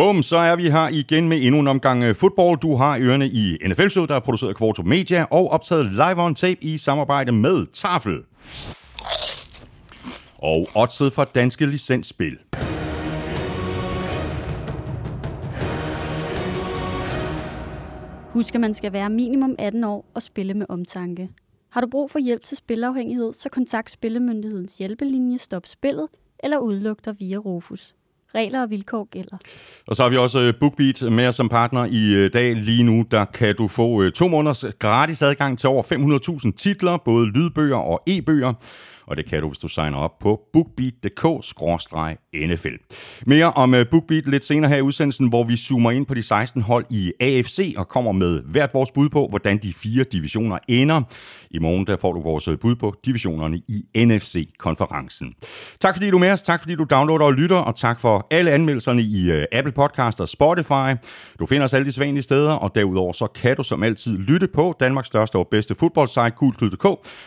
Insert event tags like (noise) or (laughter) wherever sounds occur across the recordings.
Bum, så er vi her igen med endnu en omgang øh, fodbold. Du har ørerne i nfl Show, der er produceret af Kvartrup Media og optaget live on tape i samarbejde med Tafel. Og oddset fra Danske Licensspil. Husk, at man skal være minimum 18 år og spille med omtanke. Har du brug for hjælp til spilafhængighed, så kontakt Spillemyndighedens hjælpelinje Stop Spillet eller udluk dig via Rufus. Regler og vilkår gælder. Og så har vi også øh, BookBeat med os som partner i øh, dag. Lige nu der kan du få øh, to måneders gratis adgang til over 500.000 titler, både lydbøger og e-bøger og det kan du, hvis du signer op på bookbeat.dk-nfl. Mere om BookBeat lidt senere her i udsendelsen, hvor vi zoomer ind på de 16 hold i AFC og kommer med hvert vores bud på, hvordan de fire divisioner ender. I morgen der får du vores øh, bud på divisionerne i NFC-konferencen. Tak fordi du er med os, tak fordi du downloader og lytter, og tak for alle anmeldelserne i øh, Apple Podcast og Spotify. Du finder os alle de svanlige steder, og derudover så kan du som altid lytte på Danmarks største og bedste fodboldsite, Kultud.dk,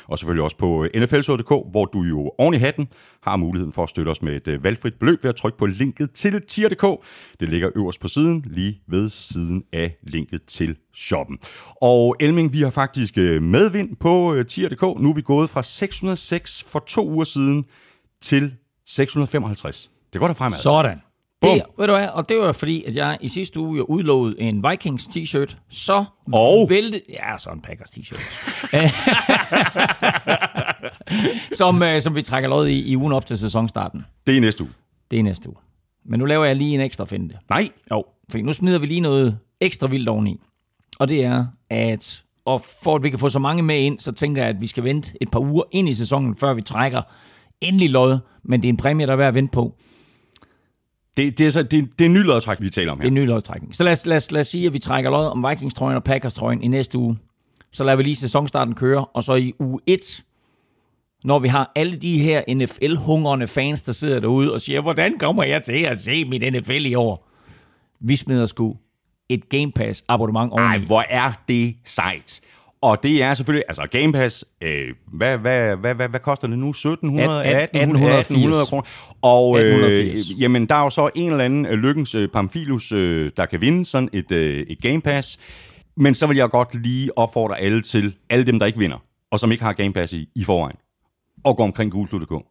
og selvfølgelig også på øh, nflsod.dk, hvor du jo oven i hatten har muligheden for at støtte os med et øh, valgfrit beløb ved at trykke på linket til tier.dk. Det ligger øverst på siden, lige ved siden af linket til shoppen. Og Elming, vi har faktisk øh, medvind på øh, tier.dk. Nu er vi gået fra 606 for to uger siden til 655. Det går da fremad. Sådan. Det, ved du hvad, og det var fordi, at jeg i sidste uge jo udlovede en Vikings t-shirt, så og vælte... Ja, så en Packers t-shirt. (laughs) som, uh, som vi trækker lod i, i ugen op til sæsonstarten. Det er næste uge. Det er næste uge. Men nu laver jeg lige en ekstra finte. Nej. Jo, for nu smider vi lige noget ekstra vildt oveni. Og det er, at og for at vi kan få så mange med ind, så tænker jeg, at vi skal vente et par uger ind i sæsonen, før vi trækker endelig lod. Men det er en præmie, der er værd at vente på. Det, det, er, så, det, det er en ny lodtræk, vi taler om her. Det er en ny lodtrækning. Så lad os, lad, os, lad os sige, at vi trækker lod om Vikings-trøjen og Packers-trøjen i næste uge. Så lader vi lige sæsonstarten køre, og så i uge 1, når vi har alle de her NFL-hungrende fans, der sidder derude og siger, hvordan kommer jeg til at se mit NFL i år? Vi smider sgu et Game Pass abonnement oveni. Ej, hvor er det sejt. Og det er selvfølgelig, altså Game Pass, øh, hvad, hvad, hvad, hvad, hvad koster det nu? 1700, 1800, 1800 kroner. Og øh, jamen, der er jo så en eller anden øh, lykkens øh, Pamphilus, øh, der kan vinde sådan et, øh, et Game Pass. Men så vil jeg godt lige opfordre alle til, alle dem, der ikke vinder, og som ikke har Game Pass i, i forvejen, og gå omkring gulklud.dk,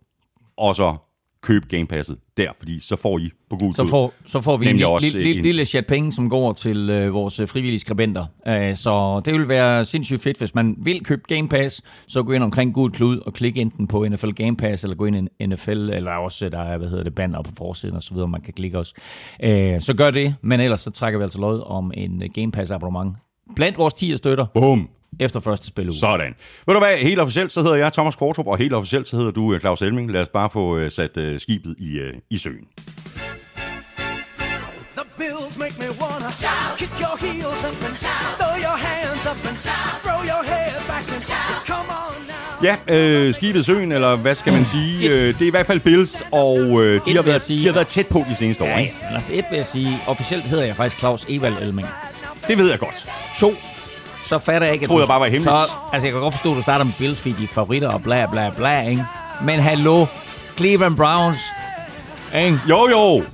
og så køb Game Passet der, fordi så får I på Google så får, så får vi en lille, lille, en... lille chat penge, som går til øh, vores øh, frivillige skribenter. Uh, så det vil være sindssygt fedt, hvis man vil købe Game Pass, så gå ind omkring Google Klud og klik enten på NFL Game Pass, eller gå ind i NFL, eller også der er, hvad hedder det, banner på forsiden og så videre, man kan klikke os. Uh, så gør det, men ellers så trækker vi altså lod om en Game Pass abonnement blandt vores 10 støtter. Boom efter første spil Sådan. Ved du hvad, helt officielt så hedder jeg Thomas Kortrup, og helt officielt så hedder du øh, Claus Elming. Lad os bare få uh, sat uh, skibet i, uh, i søen. The bills make me wanna shout. Kick your heels up and shout. Throw your hands up and shout. Throw your head back and shout. Come on now. Ja, øh, skibet søen, eller hvad skal man sige? Øh, det er i hvert fald Bills, og øh, de, har været, sige, de har været tæt på de seneste ja, år. Ikke? Altså et vil jeg sige, officielt hedder jeg faktisk Claus Evald Elming. Det ved jeg godt. To, så fatter jeg ikke... Jeg troede jeg bare var hemmeligt. Så, altså, jeg kan godt forstå, at du starter med Bills, fordi de favoritter og bla bla bla, ikke? Men hallo, Cleveland Browns, ikke? Jo, jo.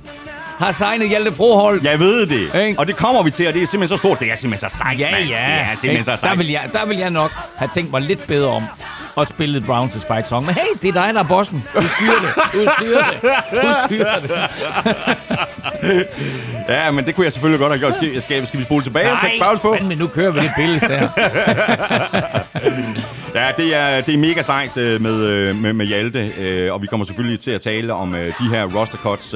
Har signet Hjalte Frohold. Jeg ved det. Ikke? Og det kommer vi til, og det er simpelthen så stort. Det er simpelthen så sejt, Ja, ja. Det er simpelthen så sejt. Der vil, jeg, der vil jeg nok have tænkt mig lidt bedre om og spillet Browns' fight song. Men hey, det er dig, der er bossen. Du styrer det. Du styrer det. Du styrer det. (laughs) ja, men det kunne jeg selvfølgelig godt have gjort. Skal, skal, skal vi spole tilbage Nej, og sætte pause på? men nu kører vi det billede der. (laughs) ja, det er, det er mega sejt øh, med, øh, med, med Hjalte, øh, og vi kommer selvfølgelig til at tale om de her roster cuts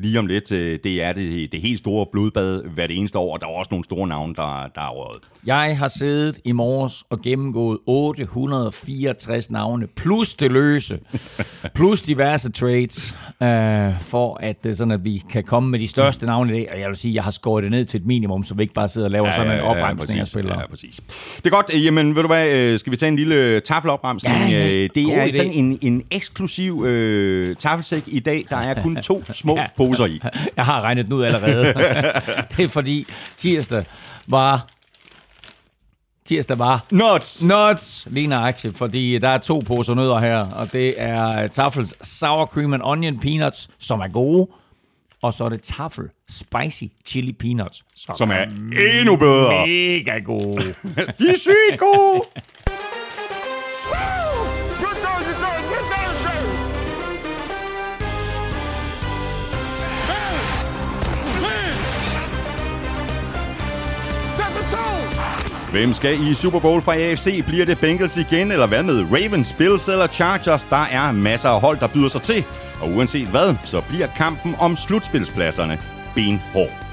lige om lidt. Det er det, det helt store blodbad hvert eneste år, og der er også nogle store navne, der, der er røget. Jeg har siddet i morges og gennemgået 864 navne, plus det løse, (laughs) plus diverse trades, øh, for at, sådan at vi kan komme med de største navne i dag. Og jeg vil sige, jeg har skåret det ned til et minimum, så vi ikke bare sidder og laver ja, sådan en opremsning af spillere. Ja, præcis. Det er godt. Jamen, ved du hvad, skal vi tage en lille tafelopremsning? Ja, ja. Det er sådan en, en eksklusiv øh, tafelsæk i dag. Der er kun to (laughs) små ja. poser i. Jeg har regnet den ud allerede. (laughs) det er fordi tirsdag var tirsdag var... Nuts! Nuts! Lige nøjagtigt, fordi der er to poser nødder her, og det er Tafels Sour Cream and Onion Peanuts, som er gode, og så er det Tafel Spicy Chili Peanuts. Som, som er endnu bedre. Mega gode. (laughs) De er sygt gode. Hvem skal i Super Bowl fra AFC? Bliver det Bengals igen, eller hvad med Ravens, Bills eller Chargers? Der er masser af hold, der byder sig til. Og uanset hvad, så bliver kampen om slutspilspladserne benhård.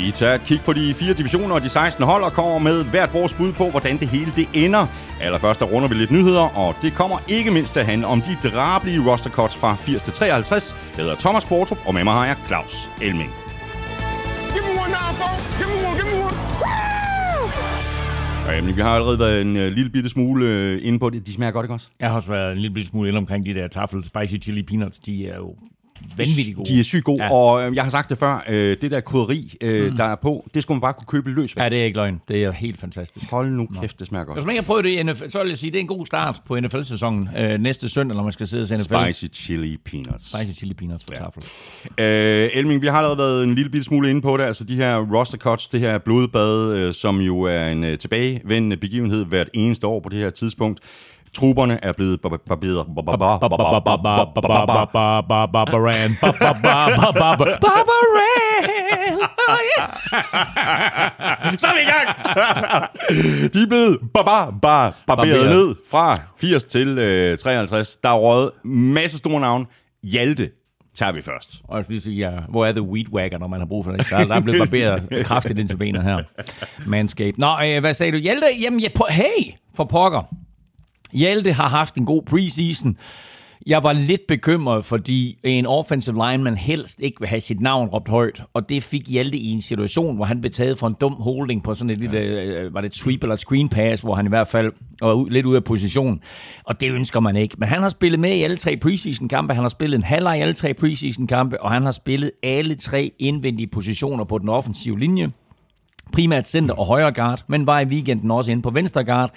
Vi tager et kig på de fire divisioner og de 16 hold og kommer med hvert vores bud på, hvordan det hele det ender. Allerførst der runder vi lidt nyheder, og det kommer ikke mindst til at handle om de drabelige roster cuts fra 80 til 53. Jeg hedder Thomas Kvartrup, og med mig har jeg Claus Elming. Give me one now, Give me one, give me one. Ja, jamen, vi har allerede været en uh, lille bitte smule uh, inde på det. De smager godt, ikke også? Jeg har også været en lille bitte smule inde omkring de der tafel spicy chili peanuts. De er jo vanvittigt gode. De er sygt gode, ja. og øh, jeg har sagt det før, øh, det der krydderi, øh, mm. der er på, det skulle man bare kunne købe løs. Ja, det er ikke løgn. Det er helt fantastisk. Hold nu kæft, det smager godt. Hvis man ikke har prøvet det i NFL, så vil jeg sige, det er en god start på NFL-sæsonen øh, næste søndag, når man skal sidde og se NFL. Spicy chili peanuts. Spicy chili peanuts på ja. tafel. Øh, Elming, vi har allerede været en lille smule inde på det, altså de her roster cuts, det her blodbad, øh, som jo er en øh, tilbagevendende begivenhed hvert eneste år på det her tidspunkt. Trupperne er blevet barberet. Barbaran. Så er vi i gang! De er blevet barberet ned fra 80 til 53. Der er røget masse store navn. Hjalte tager vi først. Og jeg sige, ja, hvor er the weed wagger, når man har brug for det? Der, der er blevet barberet kraftigt ind til benet her. Manscape. Nå, øh, hvad sagde du? Hjalte? Jamen, ja, på, hey, for pokker. Hjalte har haft en god preseason. Jeg var lidt bekymret, fordi en offensive lineman helst ikke vil have sit navn råbt højt, og det fik Hjalte i en situation, hvor han blev taget for en dum holding på sådan et lille, ja. Øh, var det et sweep eller et screen pass, hvor han i hvert fald var lidt ude af position, og det ønsker man ikke. Men han har spillet med i alle tre preseason-kampe, han har spillet en halvleg i alle tre preseason-kampe, og han har spillet alle tre indvendige positioner på den offensive linje, primært center og højre guard, men var i weekenden også inde på venstre guard.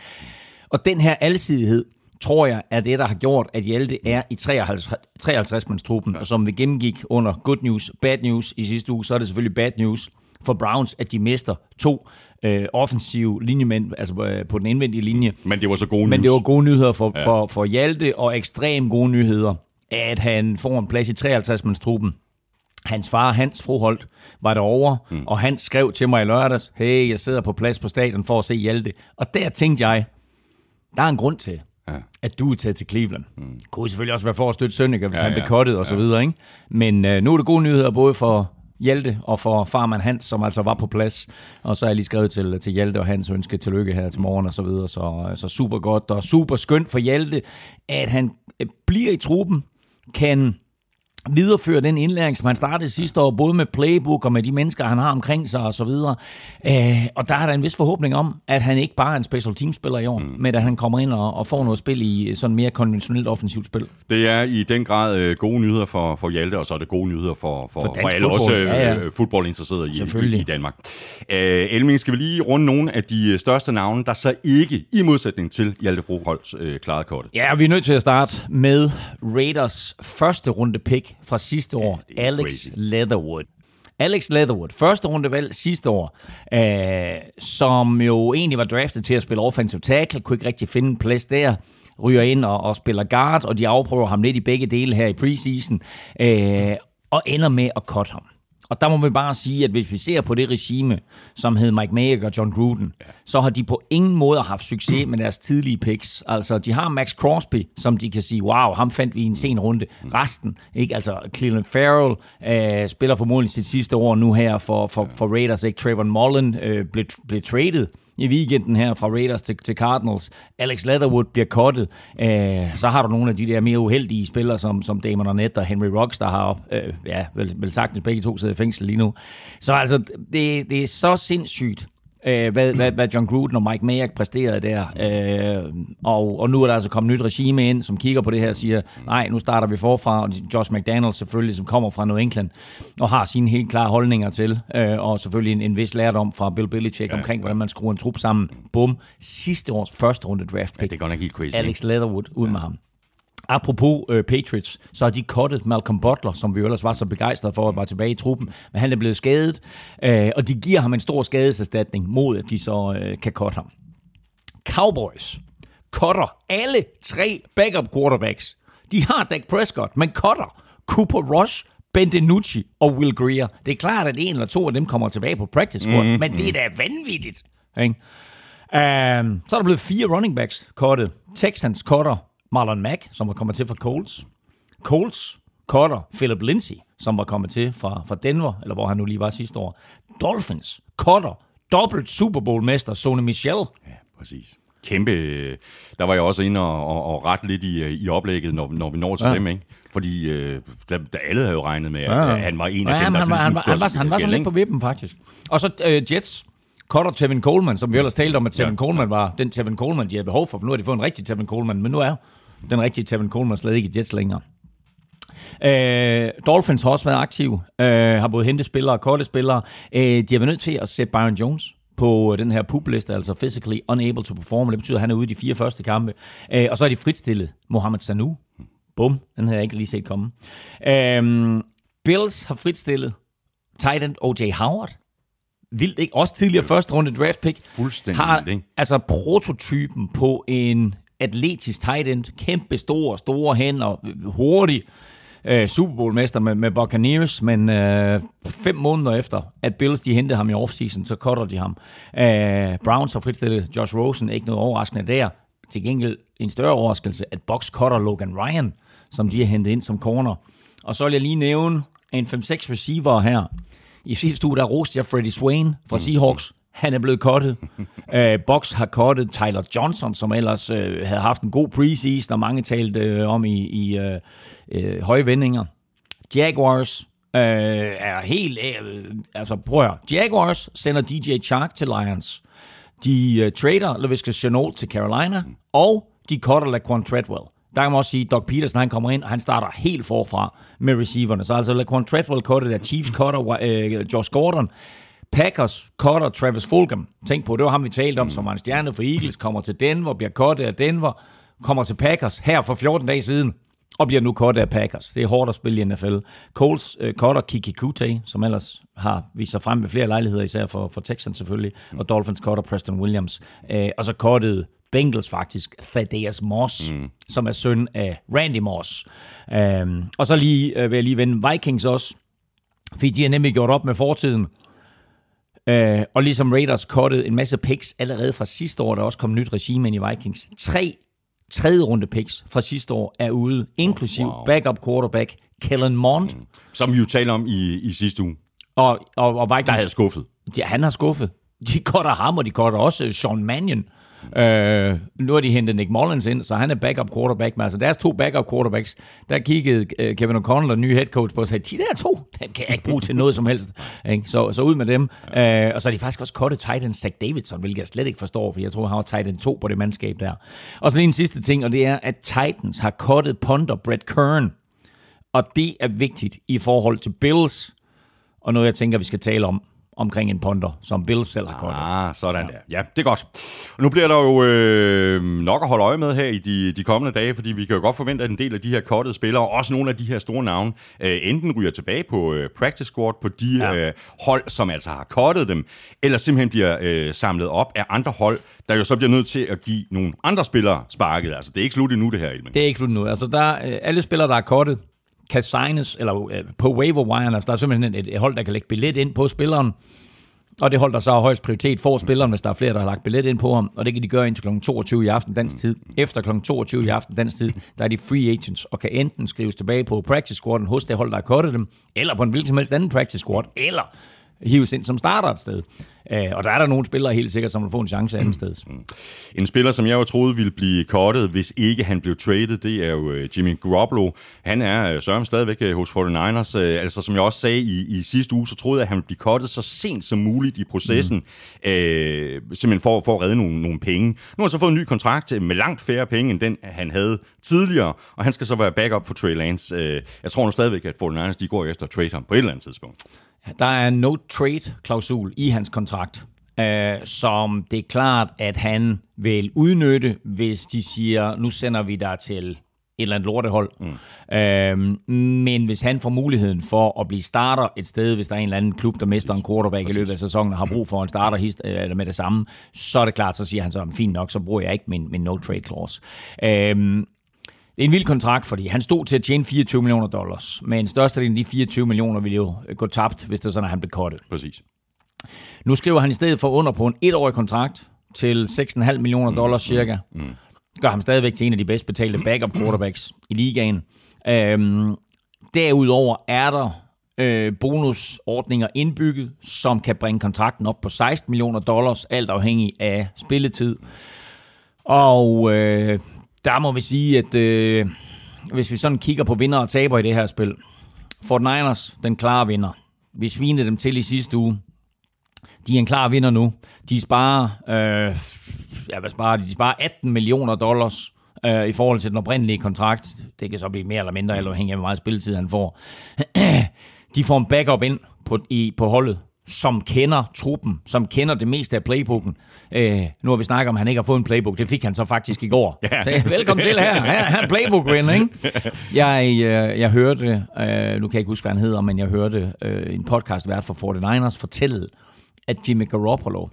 Og den her alsidighed, tror jeg, er det, der har gjort, at Hjalte er i 53, mands truppen Og som vi gennemgik under good news, bad news i sidste uge, så er det selvfølgelig bad news for Browns, at de mister to øh, offensive linjemænd, altså øh, på den indvendige linje. Men det var så gode Men det var gode nyheder for, ja. for, for Hjalte, og ekstremt gode nyheder, at han får en plads i 53 mands truppen. Hans far, Hans Froholt, var derovre, mm. og han skrev til mig i lørdags, hey, jeg sidder på plads på stadion for at se Hjalte. Og der tænkte jeg, der er en grund til, ja. at du er taget til Cleveland. Mm. Kunne selvfølgelig også være for at støtte Sønneke, hvis ja, han blev kottet og så videre. Ikke? Men øh, nu er det gode nyheder både for Hjalte og for farmand Hans, som altså var på plads. Og så er jeg lige skrevet til, til Hjalte og Hans ønske tillykke her til morgen og så videre. Så, så super godt og super skønt for Hjalte, at han øh, bliver i truppen, kan videreføre den indlæring, som han startede sidste år, både med playbook og med de mennesker, han har omkring sig og så videre. Øh, og der er der en vis forhåbning om, at han ikke bare er en special team-spiller i år, mm. men at han kommer ind og, og får noget spil i sådan mere konventionelt offensivt spil. Det er i den grad øh, gode nyheder for, for Hjalte, og så er det gode nyheder for, for, for, for alle også øh, ja, ja. fodboldinteresserede i, i, Danmark. Øh, Elming, skal vi lige runde nogle af de største navne, der så ikke, i modsætning til Hjalte Froholts, øh, klarede kortet? Ja, vi er nødt til at starte med Raiders første runde pick fra sidste år, ja, Alex crazy. Leatherwood. Alex Leatherwood, første rundevalg sidste år, øh, som jo egentlig var draftet til at spille offensive tackle, kunne ikke rigtig finde en plads der, ryger ind og, og spiller guard, og de afprøver ham lidt i begge dele her i preseason, øh, og ender med at cut ham. Og der må vi bare sige, at hvis vi ser på det regime, som hed Mike Mayer og John Gruden, ja. så har de på ingen måde haft succes med deres tidlige picks. Altså, de har Max Crosby, som de kan sige, wow, ham fandt vi i en sen runde. Resten, ikke? Altså, Cleveland Farrell øh, spiller formodentlig sit sidste år nu her for, for, for Raiders, ikke? Trayvon Mullen øh, blev, blev traded i weekenden her fra Raiders til, til Cardinals. Alex Leatherwood bliver kottet. Øh, så har du nogle af de der mere uheldige spillere, som, som Damon Arnett og Henry Rocks, der har øh, ja, vel, vel sagtens begge to sidder i fængsel lige nu. Så altså, det, det er så sindssygt, øh, hvad, hvad, hvad John Gruden og Mike Mayock præsterede der. Øh, og, og nu er der altså kommet nyt regime ind, som kigger på det her og siger, nej, nu starter vi forfra. Og Josh McDaniels selvfølgelig, som kommer fra New England og har sine helt klare holdninger til, øh, og selvfølgelig en, en vis lærdom fra Bill Belichick ja, omkring, hvordan man skruer en trup sammen. Bum, sidste års første runde draft pick. Ja, det er godt nok helt crazy. Alex Leatherwood, ud ja. med ham. Apropos øh, Patriots, så har de kottet Malcolm Butler, som vi ellers var så begejstrede for, at var tilbage i truppen, men han er blevet skadet, øh, og de giver ham en stor skadeserstatning mod, at de så øh, kan kotte ham. Cowboys cutter alle tre backup quarterbacks. De har Dak Prescott, men cutter Cooper Rush, Ben DiNucci og Will Greer. Det er klart, at en eller to af dem kommer tilbage på practice squad, mm-hmm. men det er da vanvittigt. Ikke? Um, så er der blevet fire running backs kottet. Texans cutter Marlon Mack, som var kommet til fra Colts. Colts cutter Philip Lindsay, som var kommet til fra, fra Denver, eller hvor han nu lige var sidste år. Dolphins cutter dobbelt Super Bowl-mester Sonny Michel. Ja, præcis. Kæmpe. Der var jeg også inde og, og, og ret lidt i, i oplægget, når, når vi når til ja. dem, ikke? Fordi øh, der, der alle havde jo regnet med, at ja. han var en af ja, dem, der han, var, han, var, han, var, han var sådan lidt på vippen, faktisk. Og så øh, Jets cutter Tevin Coleman, som vi ellers talte om, at Tevin ja. Coleman var den Tevin Coleman, de havde behov for, for nu har de fået en rigtig Tevin Coleman, men nu er den rigtige Tevin Coleman slet ikke i Jets længere. Øh, Dolphins har også været aktive, øh, har både hentet spillere og korte spillere. Øh, de har været nødt til at sætte Byron Jones på den her publiste, altså physically unable to perform. Det betyder, at han er ude i de fire første kampe. Øh, og så er de fritstillet Mohamed Sanu. Bum, den havde jeg ikke lige set komme. Øh, Bills har fritstillet tight end O.J. Howard. Vildt, ikke? Også tidligere første runde draft pick. Fuldstændig har, vildt, ikke? Altså prototypen på en atletisk tight end, kæmpe stor, store hænder, hurtig øh, Super Bowl-mester med, med Buccaneers, men øh, fem måneder efter, at Bills de hentede ham i offseason, så cutter de ham. Øh, Browns har fritstillet Josh Rosen, ikke noget overraskende der. Til gengæld en større overraskelse, at Box cutter Logan Ryan, som de har hentet ind som corner. Og så vil jeg lige nævne en 5-6 receiver her. I sidste uge, der roste jeg Freddie Swain fra Seahawks. Han er blevet kottet. (laughs) uh, Box har kottet Tyler Johnson, som ellers uh, havde haft en god preseason, og mange talte uh, om i, i uh, uh, høje vendinger. Jaguars uh, er helt... Uh, altså, prøv at Jaguars sender DJ Chark til Lions. De uh, trader LaVisca Chenault til Carolina, og de cutter Laquan Treadwell. Der kan man også sige, at Doug Peterson han kommer ind, og han starter helt forfra med receiverne. Så altså Laquan Treadwell cutter der, Chiefs cutter uh, Josh Gordon. Packers cutter Travis Fulgham. Tænk på, det var ham, vi talte om, som var en stjerne for Eagles, kommer til Denver, bliver cuttet af Denver, kommer til Packers her for 14 dage siden, og bliver nu cuttet af Packers. Det er hårdt at spille i NFL. Coles uh, cutter Kiki Kute, som ellers har vist sig frem ved flere lejligheder, især for, for Texans selvfølgelig, og Dolphins cutter Preston Williams. Uh, og så cuttede Bengals faktisk Thaddeus Moss, mm. som er søn af Randy Moss. Uh, og så lige uh, vil jeg lige vende Vikings også, fordi de har nemlig gjort op med fortiden, Øh, og ligesom Raiders cuttede en masse picks allerede fra sidste år, der også kom nyt regime ind i Vikings. Tre tredje runde picks fra sidste år er ude, inklusiv wow. backup quarterback Kellen Mond. Mm. Som vi jo taler om i, i sidste uge. Og, og, og Vikings, der havde skuffet. Ja, han har skuffet. De cutter ham, og de cutter også Sean Mannion. Øh, nu har de hentet Nick Mullins ind, så han er backup quarterback. Men altså deres to backup quarterbacks, der kiggede uh, Kevin O'Connell, den nye head coach, på og sagde, de der to, den kan jeg ikke bruge til noget som helst. (laughs) Ikke? Så, så ud med dem. Ja. Øh, og så har de faktisk også cuttet Titan Zach Davidson, hvilket jeg slet ikke forstår, for jeg tror, han var Titan 2 på det mandskab der. Og så lige en sidste ting, og det er, at Titans har cuttet punter Brett Kern. Og det er vigtigt i forhold til Bills, og noget, jeg tænker, vi skal tale om omkring en ponder, som Bill selv har kortet. Ah, sådan ja. der. Ja, det er godt. Og nu bliver der jo øh, nok at holde øje med her i de, de kommende dage, fordi vi kan jo godt forvente, at en del af de her kortede spillere, også nogle af de her store navne, øh, enten ryger tilbage på øh, practice squad, på de ja. øh, hold, som altså har kortet dem, eller simpelthen bliver øh, samlet op af andre hold, der jo så bliver nødt til at give nogle andre spillere sparket. Altså, det er ikke slut endnu, det her, Elmen. Det er ikke slut endnu. Altså, der, øh, alle spillere, der er kortet, kan signes, eller øh, på waiver wire, altså der er simpelthen et, et hold, der kan lægge billet ind på spilleren, og det hold, der så har højst prioritet, får spilleren, hvis der er flere, der har lagt billet ind på ham, og det kan de gøre indtil kl. 22 i aften dansk tid. Efter kl. 22 i aften dansk tid, der er de free agents, og kan enten skrives tilbage på practice squaden hos det hold, der har kottet dem, eller på en hvilken som helst anden practice squad, eller hives ind som starter et sted. Øh, og der er der nogle spillere helt sikkert, som vil få en chance andet sted. Mm. En spiller, som jeg jo troede ville blive kottet, hvis ikke han blev traded, det er jo øh, Jimmy Garoppolo. Han er øh, sørgen stadigvæk hos 49ers. Altså, som jeg også sagde i, i sidste uge, så troede jeg, at han ville blive kottet så sent som muligt i processen, mm. øh, simpelthen for, for at redde nogle, nogle penge. Nu har han så fået en ny kontrakt med langt færre penge, end den han havde tidligere, og han skal så være backup for Trey Lance. Jeg tror nu stadigvæk, at 49ers de går efter at trade ham på et eller andet tidspunkt. Der er en no-trade-klausul i hans kontrakt, øh, som det er klart, at han vil udnytte, hvis de siger, nu sender vi dig til et eller andet lortehold. Mm. Øhm, men hvis han får muligheden for at blive starter et sted, hvis der er en eller anden klub, der mister en quarterback Præcis. i løbet af sæsonen og har brug for en starter hist, eller med det samme, så er det klart, så siger han så, fint nok, så bruger jeg ikke min, min no-trade clause. Øhm, det er en vild kontrakt, fordi han stod til at tjene 24 millioner dollars, men størstedelen af de 24 millioner ville jo gå tabt, hvis det er sådan, at han blev kortet. Præcis. Nu skriver han i stedet for under på en etårig kontrakt til 6,5 millioner mm, dollars mm, cirka. Mm, mm. Gør ham stadigvæk til en af de bedst betalte backup quarterbacks i ligaen. Øhm, derudover er der øh, bonusordninger indbygget, som kan bringe kontrakten op på 16 millioner dollars, alt afhængig af spilletid. Og øh, der må vi sige, at øh, hvis vi sådan kigger på vinder og taber i det her spil, Fort Niners, den klare vinder. Vi svinede dem til i sidste uge. De er en klar vinder nu. De sparer, øh, ja, hvad sparer de? De sparer 18 millioner dollars øh, i forhold til den oprindelige kontrakt. Det kan så blive mere eller mindre, afhængig af, hvor meget spilletid han får. (clears throat) de får en backup ind på, i, på holdet, som kender truppen, som kender det meste af playbooken. Øh, nu har vi snakket om, at han ikke har fået en playbook. Det fik han så faktisk i går. Ja. Så, velkommen til her. Her, her er playbook win, ikke? Jeg, øh, jeg hørte, øh, nu kan jeg ikke huske, hvad han hedder, men jeg hørte øh, en podcast vært for 49ers fortælle, at Jimmy Garoppolo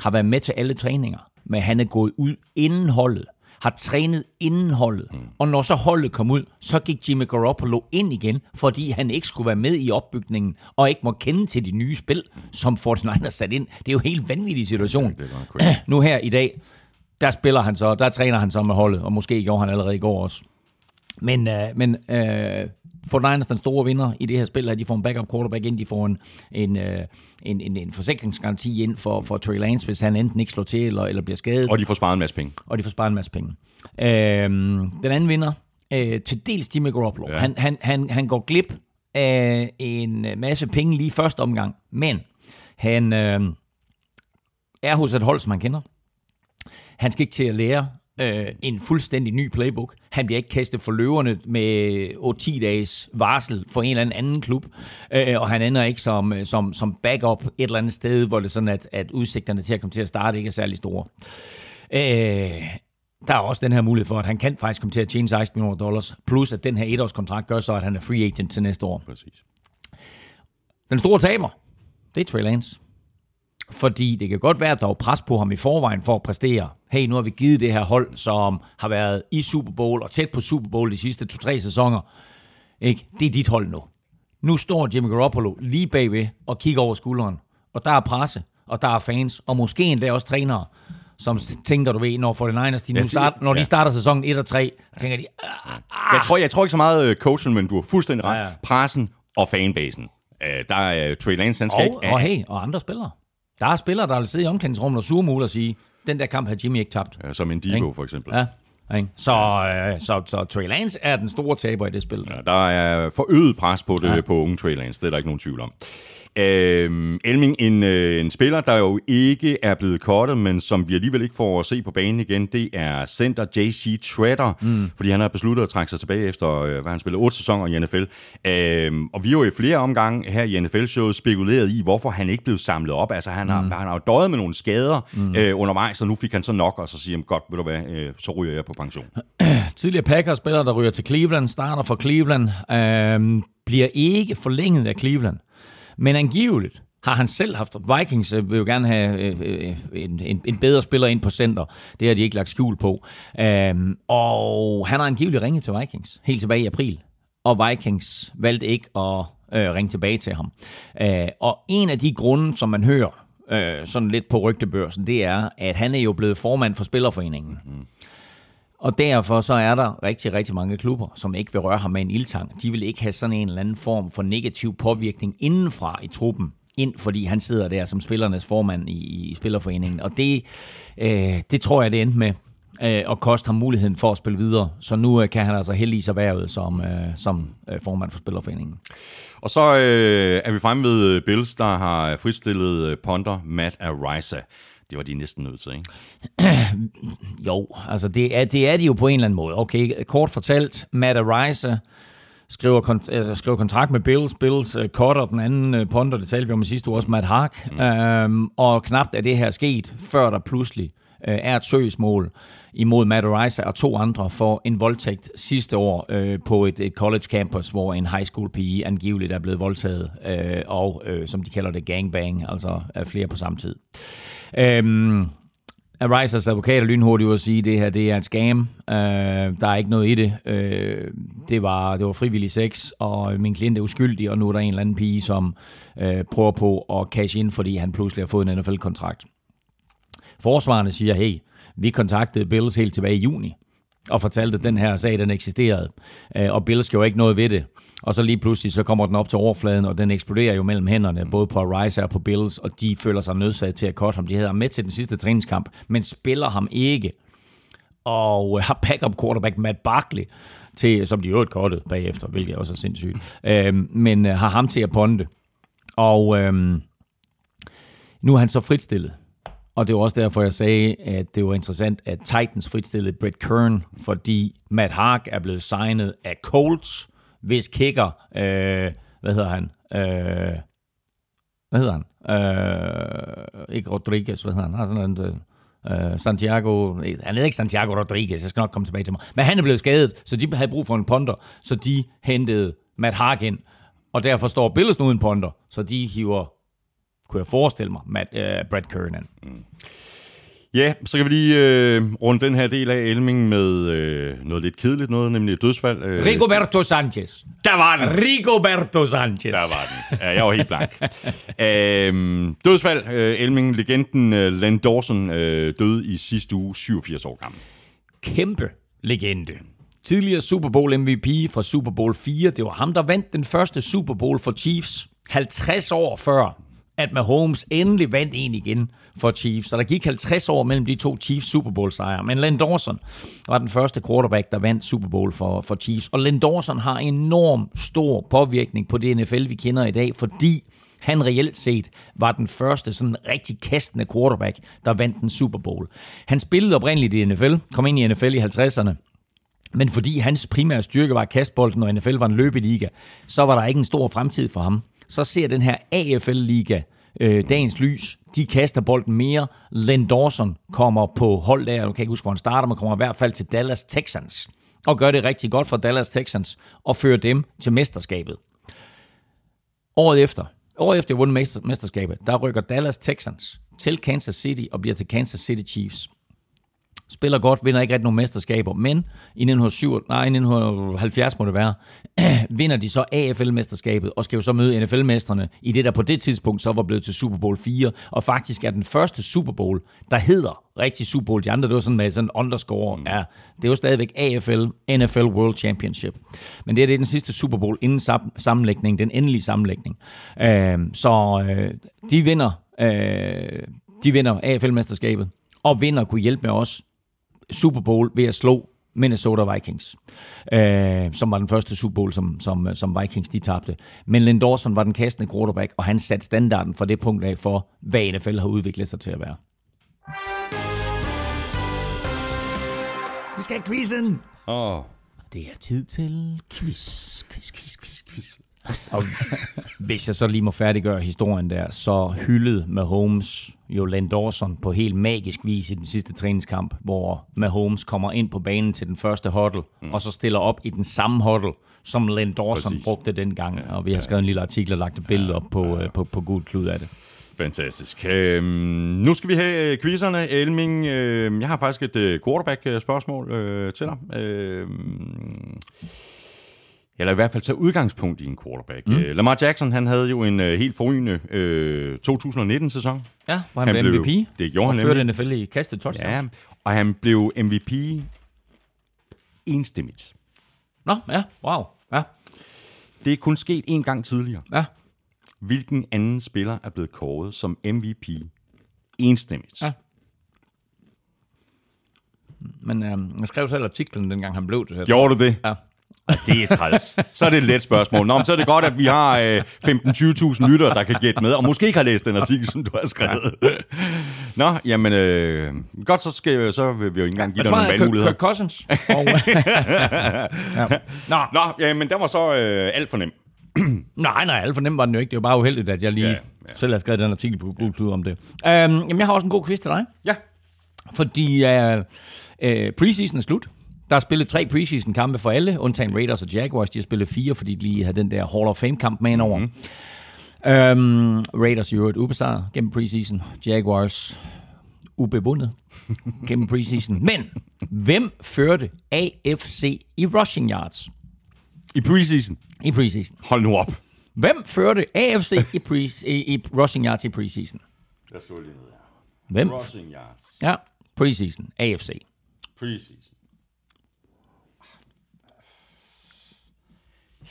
har været med til alle træninger, men han er gået ud inden holdet har trænet indholdet. Mm. Og når så holdet kom ud, så gik Jimmy Garoppolo ind igen, fordi han ikke skulle være med i opbygningen, og ikke må kende til de nye spil, som 49ers sat ind. Det er jo en helt vanvittig situation. Ja, (clears throat) nu her i dag, der spiller han så, der træner han så med holdet, og måske gjorde han allerede i går også. Men, øh, men øh, for Niners den store vinder i det her spil, at de får en backup quarterback ind, de får en, en, øh, en, en, en forsikringsgaranti ind for, for Trey Lance, hvis han enten ikke slår til eller, eller bliver skadet. Og de får sparet en masse penge. Og de får sparet en masse penge. Øhm, den anden vinder, øh, til dels Jimmy Garoppolo. Ja. Han, han, han, han går glip af en masse penge lige første omgang, men han øh, er hos et hold, som han kender. Han skal ikke til at lære øh, en fuldstændig ny playbook. Han bliver ikke kastet for løverne med 8-10 dages varsel for en eller anden anden klub, øh, og han ender ikke som, øh, som, som backup et eller andet sted, hvor det er sådan, at, at udsigterne til at komme til at starte ikke er særlig store. Øh, der er også den her mulighed for, at han kan faktisk komme til at tjene 16 millioner dollars, plus at den her etårskontrakt gør så, at han er free agent til næste år. Præcis. Den store taber, det er Trey Lance. Fordi det kan godt være, at der er pres på ham i forvejen for at præstere. Hey, nu har vi givet det her hold, som har været i Super Bowl og tæt på Super Bowl de sidste to-tre sæsoner. Ikke? Det er dit hold nu. Nu står Jimmy Garoppolo lige bagved og kigger over skulderen. Og der er presse, og der er fans, og måske endda også trænere, som tænker, du ved, når 49ers, de nu start, når de starter sæsonen 1 og 3, tænker de... Ah, ah. Jeg, tror, jeg tror ikke så meget øh, coachen, men du har fuldstændig ret. Ja, ja. Pressen og fanbasen. Uh, der er Trey Lance, han skal og, ikke... Og hey, og andre spillere. Der er spillere, der vil sidde i omklædningsrummet og surmule og sige, den der kamp har Jimmy ikke tabt. Ja, som en Divo for eksempel. Ja. Ikke? Så, øh, så, så Trey Lance er den store taber i det spil. Ja, der er forøget pres på det ja. på unge Trey Lance, det er der ikke nogen tvivl om. Øh, Elming, en, øh, en spiller, der jo ikke er blevet kortet, men som vi alligevel ikke får at se på banen igen, det er center JC Treader, mm. fordi han har besluttet at trække sig tilbage efter, øh, hvad han spillede, otte sæsoner i NFL. Øh, og vi har jo i flere omgange her i NFL-showet spekuleret i, hvorfor han ikke blev samlet op. Altså, han har, mm. han har jo døjet med nogle skader mm. øh, undervejs, og nu fik han så nok, og så siger han, godt, ved du hvad, øh, så ryger jeg på pension. (clears throat) Tidligere Packers-spiller, der ryger til Cleveland, starter for Cleveland, øh, bliver ikke forlænget af Cleveland. Men angiveligt har han selv haft. Vikings øh, vil jo gerne have øh, øh, en, en, en bedre spiller ind på center. Det har de ikke lagt skjul på. Um, og han har angiveligt ringet til Vikings helt tilbage i april. Og Vikings valgte ikke at øh, ringe tilbage til ham. Uh, og en af de grunde, som man hører øh, sådan lidt på rygtebørsen, det er, at han er jo blevet formand for Spillerforeningen. Mm. Og derfor så er der rigtig, rigtig mange klubber, som ikke vil røre ham med en ildtang. De vil ikke have sådan en eller anden form for negativ påvirkning indenfra i truppen. ind, fordi han sidder der som spillernes formand i, i Spillerforeningen. Og det, øh, det tror jeg, det endte med øh, og koste ham muligheden for at spille videre. Så nu øh, kan han altså heldigvis erhvervet som, øh, som øh, formand for Spillerforeningen. Og så øh, er vi fremme ved Bills, der har fristillet øh, ponder Matt Arisa. Det var de næsten nødt til, ikke? (clears throat) jo, altså det er, det er de jo på en eller anden måde. Okay, kort fortalt, Matt Arisa skriver, kont- altså skriver kontrakt med Bills. Bills uh, cutter den anden uh, ponder, det talte vi om i sidste uge også, Matt Hark. Mm. Um, og knapt er det her sket, før der pludselig uh, er et søgsmål imod Matt Arisa og to andre for en voldtægt sidste år øh, på et, et college campus, hvor en high school pige angiveligt er blevet voldtaget, øh, og øh, som de kalder det gangbang, altså øh, flere på samme tid. Øhm, Arisers advokat er lynhurtigt at sige, at det her det er en scam. Øh, der er ikke noget i det. Øh, det, var, det var frivillig sex, og min klient er uskyldig, og nu er der en eller anden pige, som øh, prøver på at cash ind, fordi han pludselig har fået en NFL-kontrakt. Forsvarerne siger, hey, vi kontaktede Bills helt tilbage i juni og fortalte, at den her sag, den eksisterede. Øh, og Bills gjorde ikke noget ved det. Og så lige pludselig, så kommer den op til overfladen, og den eksploderer jo mellem hænderne, både på Rice og på Bills, og de føler sig nødsaget til at cutte ham. De havde ham med til den sidste træningskamp, men spiller ham ikke. Og har backup quarterback Matt Barkley, til, som de jo kortet bagefter, hvilket også er sindssygt, øh, men øh, har ham til at ponde. Og øh, nu er han så fritstillet. Og det var også derfor, jeg sagde, at det var interessant, at Titans fritstillede Brett Kern, fordi Matt Hark er blevet signet af Colts, hvis kicker, øh, hvad hedder han? Øh, hvad hedder han? Øh, ikke Rodriguez, hvad hedder han? Han sådan en, øh, øh, Santiago, øh, han hedder ikke Santiago Rodriguez, jeg skal nok komme tilbage til mig. Men han er blevet skadet, så de havde brug for en ponder, så de hentede Matt Hark ind, og derfor står Bills nu en ponder, så de hiver kunne jeg forestille mig, Matt, øh, Brad Kernan. Mm. Ja, så kan vi lige øh, runde den her del af Elming med øh, noget lidt kedeligt noget, nemlig et dødsfald. Øh. Rigoberto Sanchez. Der var den. Rigoberto Sanchez. Der var den. Ja, jeg var helt blank. øh, dødsfald. Øh, Elming, legenden øh, Len Dawson øh, døde i sidste uge, 87 år gammel. Kæmpe legende. Tidligere Super Bowl MVP fra Super Bowl 4. Det var ham, der vandt den første Super Bowl for Chiefs. 50 år før at Mahomes endelig vandt en igen for Chiefs. Så der gik 50 år mellem de to Chiefs Super Bowl sejre. Men Len Dawson var den første quarterback, der vandt Super Bowl for, for Chiefs. Og Len Dawson har enorm stor påvirkning på det NFL, vi kender i dag, fordi han reelt set var den første sådan rigtig kastende quarterback, der vandt en Super Bowl. Han spillede oprindeligt i NFL, kom ind i NFL i 50'erne, men fordi hans primære styrke var kastbolden, og NFL var en løbeliga, så var der ikke en stor fremtid for ham så ser den her AFL-liga øh, dagens lys. De kaster bolden mere. Len Dawson kommer på hold der, jeg kan ikke huske, hvor han starter, men kommer i hvert fald til Dallas Texans. Og gør det rigtig godt for Dallas Texans, og fører dem til mesterskabet. Året efter, året efter vundet mesterskabet, der rykker Dallas Texans til Kansas City og bliver til Kansas City Chiefs spiller godt, vinder ikke rigtig nogen mesterskaber, men i 1970, nej, 1970 må det være, (clears throat) vinder de så AFL-mesterskabet og skal jo så møde NFL-mesterne i det, der på det tidspunkt så var blevet til Super Bowl 4, og faktisk er den første Super Bowl, der hedder rigtig Super Bowl. De andre, det var sådan med sådan underscore, mm. er, det jo stadigvæk AFL, NFL World Championship. Men det er, det er den sidste Super Bowl inden sammenlægning, den endelige sammenlægning. Øh, så øh, de vinder, øh, de vinder AFL-mesterskabet, og vinder kunne hjælpe med os Super Bowl ved at slå Minnesota Vikings, øh, som var den første Super Bowl, som, som, som Vikings de tabte. Men Len Dawson var den kastende quarterback, og han satte standarden for det punkt af for, hvad NFL har udviklet sig til at være. Vi skal have quizzen! Åh. Oh. Det er tid til quiz, quiz, quiz, quiz, quiz. Og hvis jeg så lige må færdiggøre historien der, så hyldede Mahomes jo Len Dawson på helt magisk vis i den sidste træningskamp, hvor Mahomes kommer ind på banen til den første huddle, mm. og så stiller op i den samme huddle, som Len Dawson Præcis. brugte dengang. Ja, og vi har skrevet ja. en lille artikel og lagt et billede ja, op på, ja, ja. på, på, på gul klud af det. Fantastisk. Øhm, nu skal vi have øh, quizzerne. Elming, øh, jeg har faktisk et øh, quarterback-spørgsmål øh, til dig. Øh, eller i hvert fald tage udgangspunkt i en quarterback. Mm. Uh, Lamar Jackson, han havde jo en uh, helt forrygende uh, 2019-sæson. Ja, hvor han, han blev MVP. Det gjorde og han førte NFL i kastet touchdown. Ja, og han blev MVP enstemmigt. Nå, ja, wow. Ja. Det er kun sket én gang tidligere. Ja. Hvilken anden spiller er blevet kåret som MVP enstemmigt? Ja. Men øh, jeg skrev selv artiklen, dengang han blev det. Gjorde du det? Ja. Det er træls. Så er det et let spørgsmål. Nå, men så er det godt, at vi har øh, 15-20.000 lyttere, der kan gætte med, og måske ikke har læst den artikel, som du har skrevet. Nå, jamen, øh, godt, så, skal, så vil vi jo ikke engang give dig nogle valgmuligheder. Kirk Cousins. (laughs) Og, ja. (laughs) Nå, Nå jamen, den var så øh, alt for nem. (clears throat) nej, nej, alt for nem var den jo ikke. Det var bare uheldigt, at jeg lige ja, ja. selv har skrevet den artikel på Google Klud om det. Um, jamen, jeg har også en god quiz til dig. Ja. Fordi uh, uh, preseason er slut. Der er spillet tre preseason kampe for alle, undtagen Raiders og Jaguars. De har spillet fire, fordi de lige havde den der Hall of Fame kamp med ind over. Mm-hmm. Um, Raiders jo et ubesejret gennem preseason. Jaguars ubevundet (laughs) gennem preseason. Men hvem førte AFC i rushing yards? I preseason? I preseason. Hold nu op. Hvem førte AFC i, pre- i, i rushing yards i preseason? Der skal lige ned her. Hvem? Rushing yards. Ja, preseason. AFC. Preseason.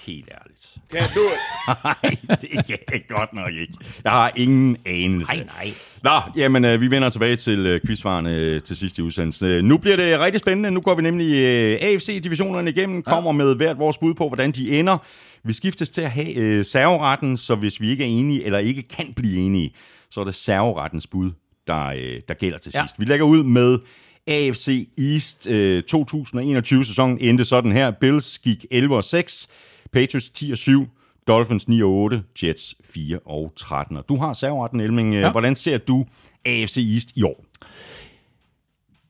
Helt ærligt. Kan du. (laughs) Nej, det kan jeg godt nok ikke. Jeg har ingen anelse. Nej, nej. Nå, jamen, øh, vi vender tilbage til øh, quizvarene øh, til sidste udsendelse. Øh, nu bliver det rigtig spændende. Nu går vi nemlig AFC-divisionerne igennem, kommer ja. med hvert vores bud på, hvordan de ender. Vi skiftes til at have øh, serveretten, så hvis vi ikke er enige, eller ikke kan blive enige, så er det serverettens bud, der, øh, der gælder til sidst. Ja. Vi lægger ud med AFC East øh, 2021-sæsonen endte sådan her. Bills gik 11 og 6. Patriots 10 og 7, Dolphins 9 og 8, Jets 4 og 13. Og du har serveretten, Elming. Ja. Hvordan ser du AFC East i år?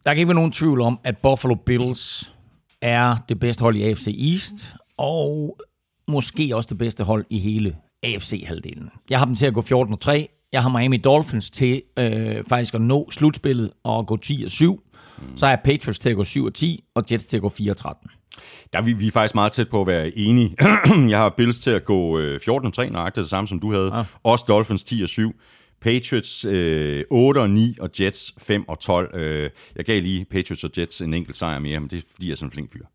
Der kan ikke være nogen tvivl om, at Buffalo Bills er det bedste hold i AFC East, og måske også det bedste hold i hele AFC-halvdelen. Jeg har dem til at gå 14 og 3. Jeg har Miami Dolphins til øh, faktisk at nå slutspillet og gå 10 og 7. Mm. Så har jeg Patriots til at gå 7 og 10, og Jets til at gå 4 og 13. Der er vi, vi er faktisk meget tæt på at være enige. (clears throat) jeg har Bills til at gå 14 3, nøjagtigt det samme som du havde. Ja. Også Dolphins 10 og 7. Patriots øh, 8 og 9, og Jets 5 og 12. Øh, jeg gav lige Patriots og Jets en enkelt sejr mere, men det er fordi, jeg er sådan en flink fyr.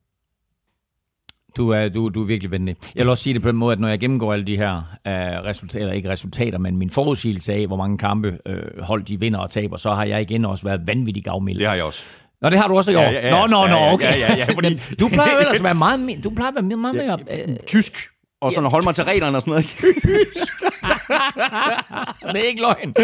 Du er, du, du er virkelig venlig. Jeg vil også sige det på den måde, at når jeg gennemgår alle de her uh, resultater, eller ikke resultater, men min forudsigelse af, hvor mange kampe uh, hold de vinder og taber, så har jeg igen også været vanvittigt gavmild. Det har jeg også. Nå, det har du også i år? Ja, ja, ja, nå, nå, nå, okay. Ja, ja, ja, ja, fordi... du plejer jo ellers at være meget, du plejer at være meget mere... Øh... Tysk og sådan ja. holde mig til reglerne og sådan noget. (laughs) (laughs) det er ikke løgn.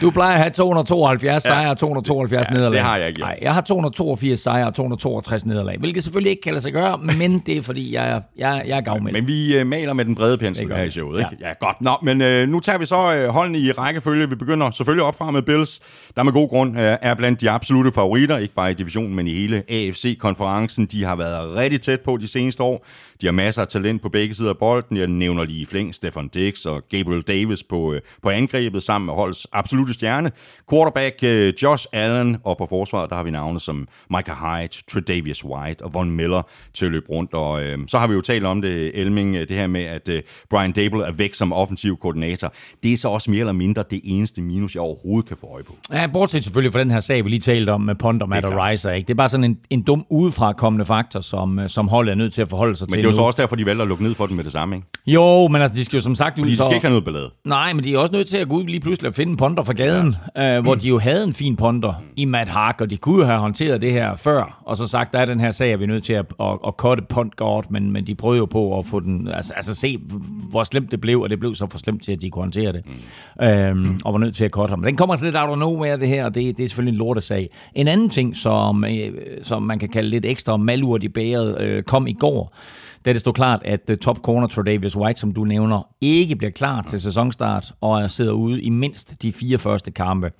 Du plejer at have 272 ja. sejre og 272 ja, nederlag. det har jeg ikke. Nej, jeg har 282 sejre og 262 nederlag, hvilket selvfølgelig ikke kan lade sig gøre, men det er fordi, jeg, jeg, jeg er gavmild. Men vi uh, maler med den brede pensel her i showet, ikke? Ja, ja godt. Nå, men uh, nu tager vi så uh, holdene i rækkefølge. Vi begynder selvfølgelig opfra med Bills, der med god grund uh, er blandt de absolute favoritter, ikke bare i divisionen, men i hele AFC-konferencen. De har været rigtig tæt på de seneste år. De har masser af talent på begge sider af bolden. Jeg nævner lige flæng Stefan Dix og Gabriel Davis på, øh, på angrebet sammen med holdets absolute stjerne. Quarterback øh, Josh Allen, og på forsvaret der har vi navne som Micah Hyde, Tredavious White og Von Miller til at løbe rundt. Og øh, så har vi jo talt om det, Elming, øh, det her med, at øh, Brian Dable er væk som offensiv koordinator. Det er så også mere eller mindre det eneste minus, jeg overhovedet kan få øje på. Ja, bortset selvfølgelig fra den her sag, vi lige talte om med Pond og Matt Riser. Ikke? Det er bare sådan en, en dum udefrakommende faktor, som, som holdet er nødt til at forholde sig men til det er jo så også derfor, de valgte at lukke ned for dem med det samme, ikke? Jo, men altså, de skal jo som sagt... Fordi de skal så... ikke have noget ballade. Nej, men de er også nødt til at gå ud lige pludselig og finde en ponder fra gaden, ja. øh, hvor de jo havde en fin ponder i Matt Hark, og de kunne jo have håndteret det her før, og så sagt, der er den her sag, at vi er nødt til at, at, at cutte punt godt, men, men de prøvede jo på at få den... Altså, altså se, hvor slemt det blev, og det blev så for slemt til, at de kunne håndtere det. Mm. Øhm, og var nødt til at cutte ham. Den kommer altså lidt out of nowhere, det her, og det, det er selvfølgelig en lortesag. En anden ting, som, øh, som man kan kalde lidt ekstra malurt i bæret, øh, kom i går, da det stod klart, at øh, top corner Tredavious White, som du nævner, ikke bliver klar til sæsonstart og sidder ude i mindst de fire første kampe.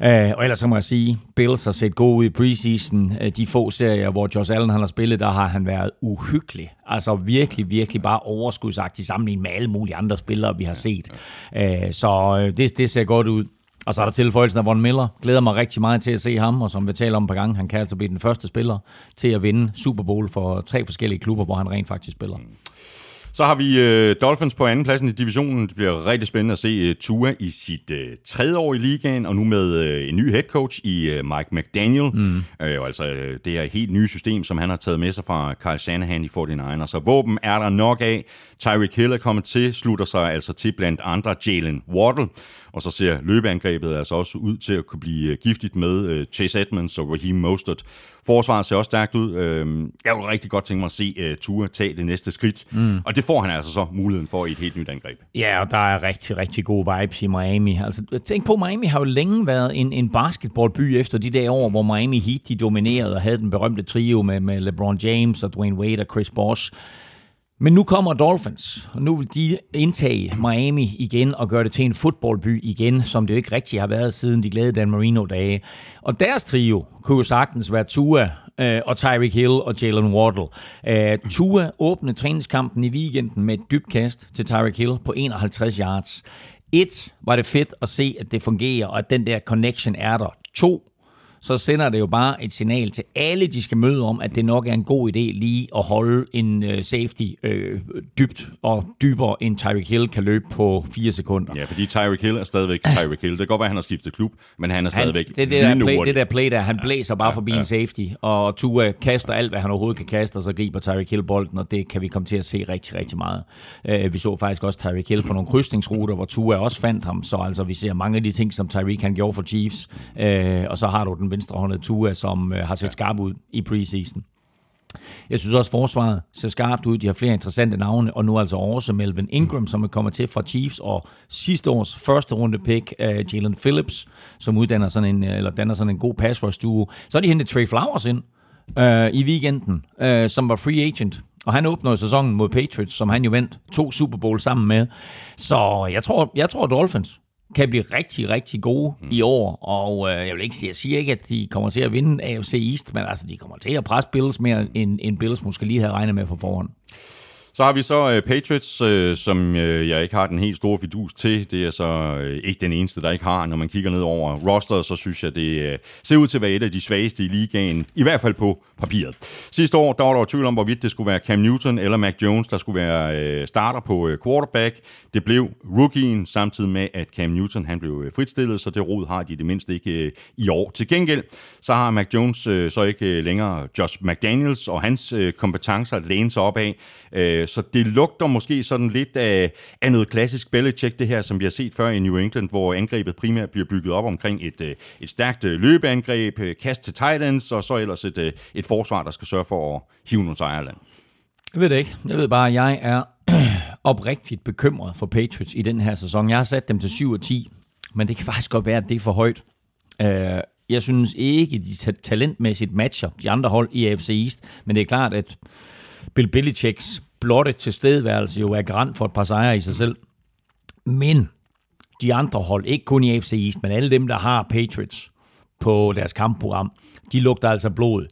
Uh, og ellers så må jeg sige, Bills har set god ud i preseason. Uh, de få serier, hvor Josh Allen han har spillet, der har han været uhyggelig. Altså virkelig, virkelig bare overskudsagtig sammenlignet med alle mulige andre spillere, vi har set. Uh, så det, det ser godt ud. Og så er der tilføjelsen af Von Miller. Glæder mig rigtig meget til at se ham, og som vi taler om på gang, han kan altså blive den første spiller til at vinde Super Bowl for tre forskellige klubber, hvor han rent faktisk spiller. Så har vi øh, Dolphins på anden pladsen i divisionen. Det bliver rigtig spændende at se øh, Tua i sit øh, tredje år i ligaen, og nu med øh, en ny head coach i øh, Mike McDaniel. Mm. Øh, altså øh, det her helt nye system, som han har taget med sig fra Kyle Shanahan i 49ers. Så våben er der nok af. Tyreek Hill er kommet til, slutter sig altså til blandt andre Jalen Waddle. Og så ser løbeangrebet altså også ud til at kunne blive øh, giftigt med øh, Chase Edmonds og Raheem Mostert. Forsvaret ser også stærkt ud. Øh, jeg vil rigtig godt tænke mig at se uh, Tua tage det næste skridt. Mm. Og det får han altså så muligheden for i et helt nyt angreb. Ja, og der er rigtig, rigtig gode vibes i Miami. Altså, tænk på, Miami har jo længe været en, en basketballby efter de der år, hvor Miami Heat de dominerede og havde den berømte trio med, med LeBron James og Dwayne Wade og Chris Bosh. Men nu kommer Dolphins, og nu vil de indtage Miami igen og gøre det til en fodboldby igen, som det jo ikke rigtig har været siden de glæde Dan Marino-dage. Og deres trio kunne jo sagtens være Tua øh, og Tyreek Hill og Jalen Waddle. Øh, Tua åbnede træningskampen i weekenden med et dybt kast til Tyreek Hill på 51 yards. Et, var det fedt at se, at det fungerer, og at den der connection er der. To, så sender det jo bare et signal til alle, de skal møde om, at det nok er en god idé lige at holde en uh, safety uh, dybt og dybere, end Tyreek Hill kan løbe på fire sekunder. Ja, fordi Tyreek Hill er stadigvæk Tyreek Hill. Det kan godt være, at han har skiftet klub, men han er stadigvæk han, det, det, der play, det der play der, han blæser bare ja, forbi ja. en safety, og Tua kaster alt, hvad han overhovedet kan kaste, og så griber Tyreek Hill bolden, og det kan vi komme til at se rigtig, rigtig meget. Uh, vi så faktisk også Tyreek Hill på nogle krydsningsruter, hvor Tua også fandt ham, så altså vi ser mange af de ting, som Tyreek han gjorde for Chiefs, uh, og så har du den venstrehåndede Tua, som øh, har set skarp ud i preseason. Jeg synes også, at forsvaret ser skarpt ud. De har flere interessante navne, og nu altså også Melvin Ingram, som er kommet til fra Chiefs, og sidste års første runde pick af Jalen Phillips, som uddanner sådan en, eller danner sådan en god pass rush duo. Så har de hentet Trey Flowers ind øh, i weekenden, øh, som var free agent. Og han åbnede sæsonen mod Patriots, som han jo vandt to Super Bowl sammen med. Så jeg tror, jeg tror Dolphins kan blive rigtig, rigtig gode mm. i år. Og øh, jeg vil ikke sige, jeg siger ikke, at de kommer til at vinde AFC East, men altså, de kommer til at presse Bills mere, end, end Bills måske lige havde regnet med på forhånd. Så har vi så øh, Patriots, øh, som øh, jeg ikke har den helt store fidus til. Det er så øh, ikke den eneste, der ikke har. Når man kigger ned over rosteret, så synes jeg, det øh, ser ud til at være et af de svageste i ligaen. I hvert fald på papiret. Sidste år, der var der tvivl om, hvorvidt det skulle være Cam Newton eller Mac Jones, der skulle være øh, starter på øh, quarterback. Det blev rookien, samtidig med, at Cam Newton han blev øh, fritstillet, så det rod har de det mindste ikke øh, i år. Til gengæld, så har Mac Jones øh, så ikke øh, længere Josh McDaniels og hans øh, kompetencer at læne sig op af. Øh, Øh, så det lugter måske sådan lidt af, af noget klassisk Belichick, det her, som vi har set før i New England, hvor angrebet primært bliver bygget op omkring et, øh, et stærkt øh, løbeangreb, øh, kast til Titans, og så ellers et, et forsvar, der skal sørge for at hive nogle sejrland. Jeg ved det ikke. Jeg ved bare, at jeg er (clears throat) oprigtigt bekymret for Patriots i den her sæson. Jeg har sat dem til 7 og 10, men det kan faktisk godt være, at det er for højt. Jeg synes ikke, de talentmæssigt matcher de andre hold i AFC East, men det er klart, at Bill Belichicks blotte tilstedeværelse jo er garant for et par sejre i sig selv. Men de andre hold, ikke kun i AFC East, men alle dem, der har Patriots på deres kampprogram, de lugter altså blod.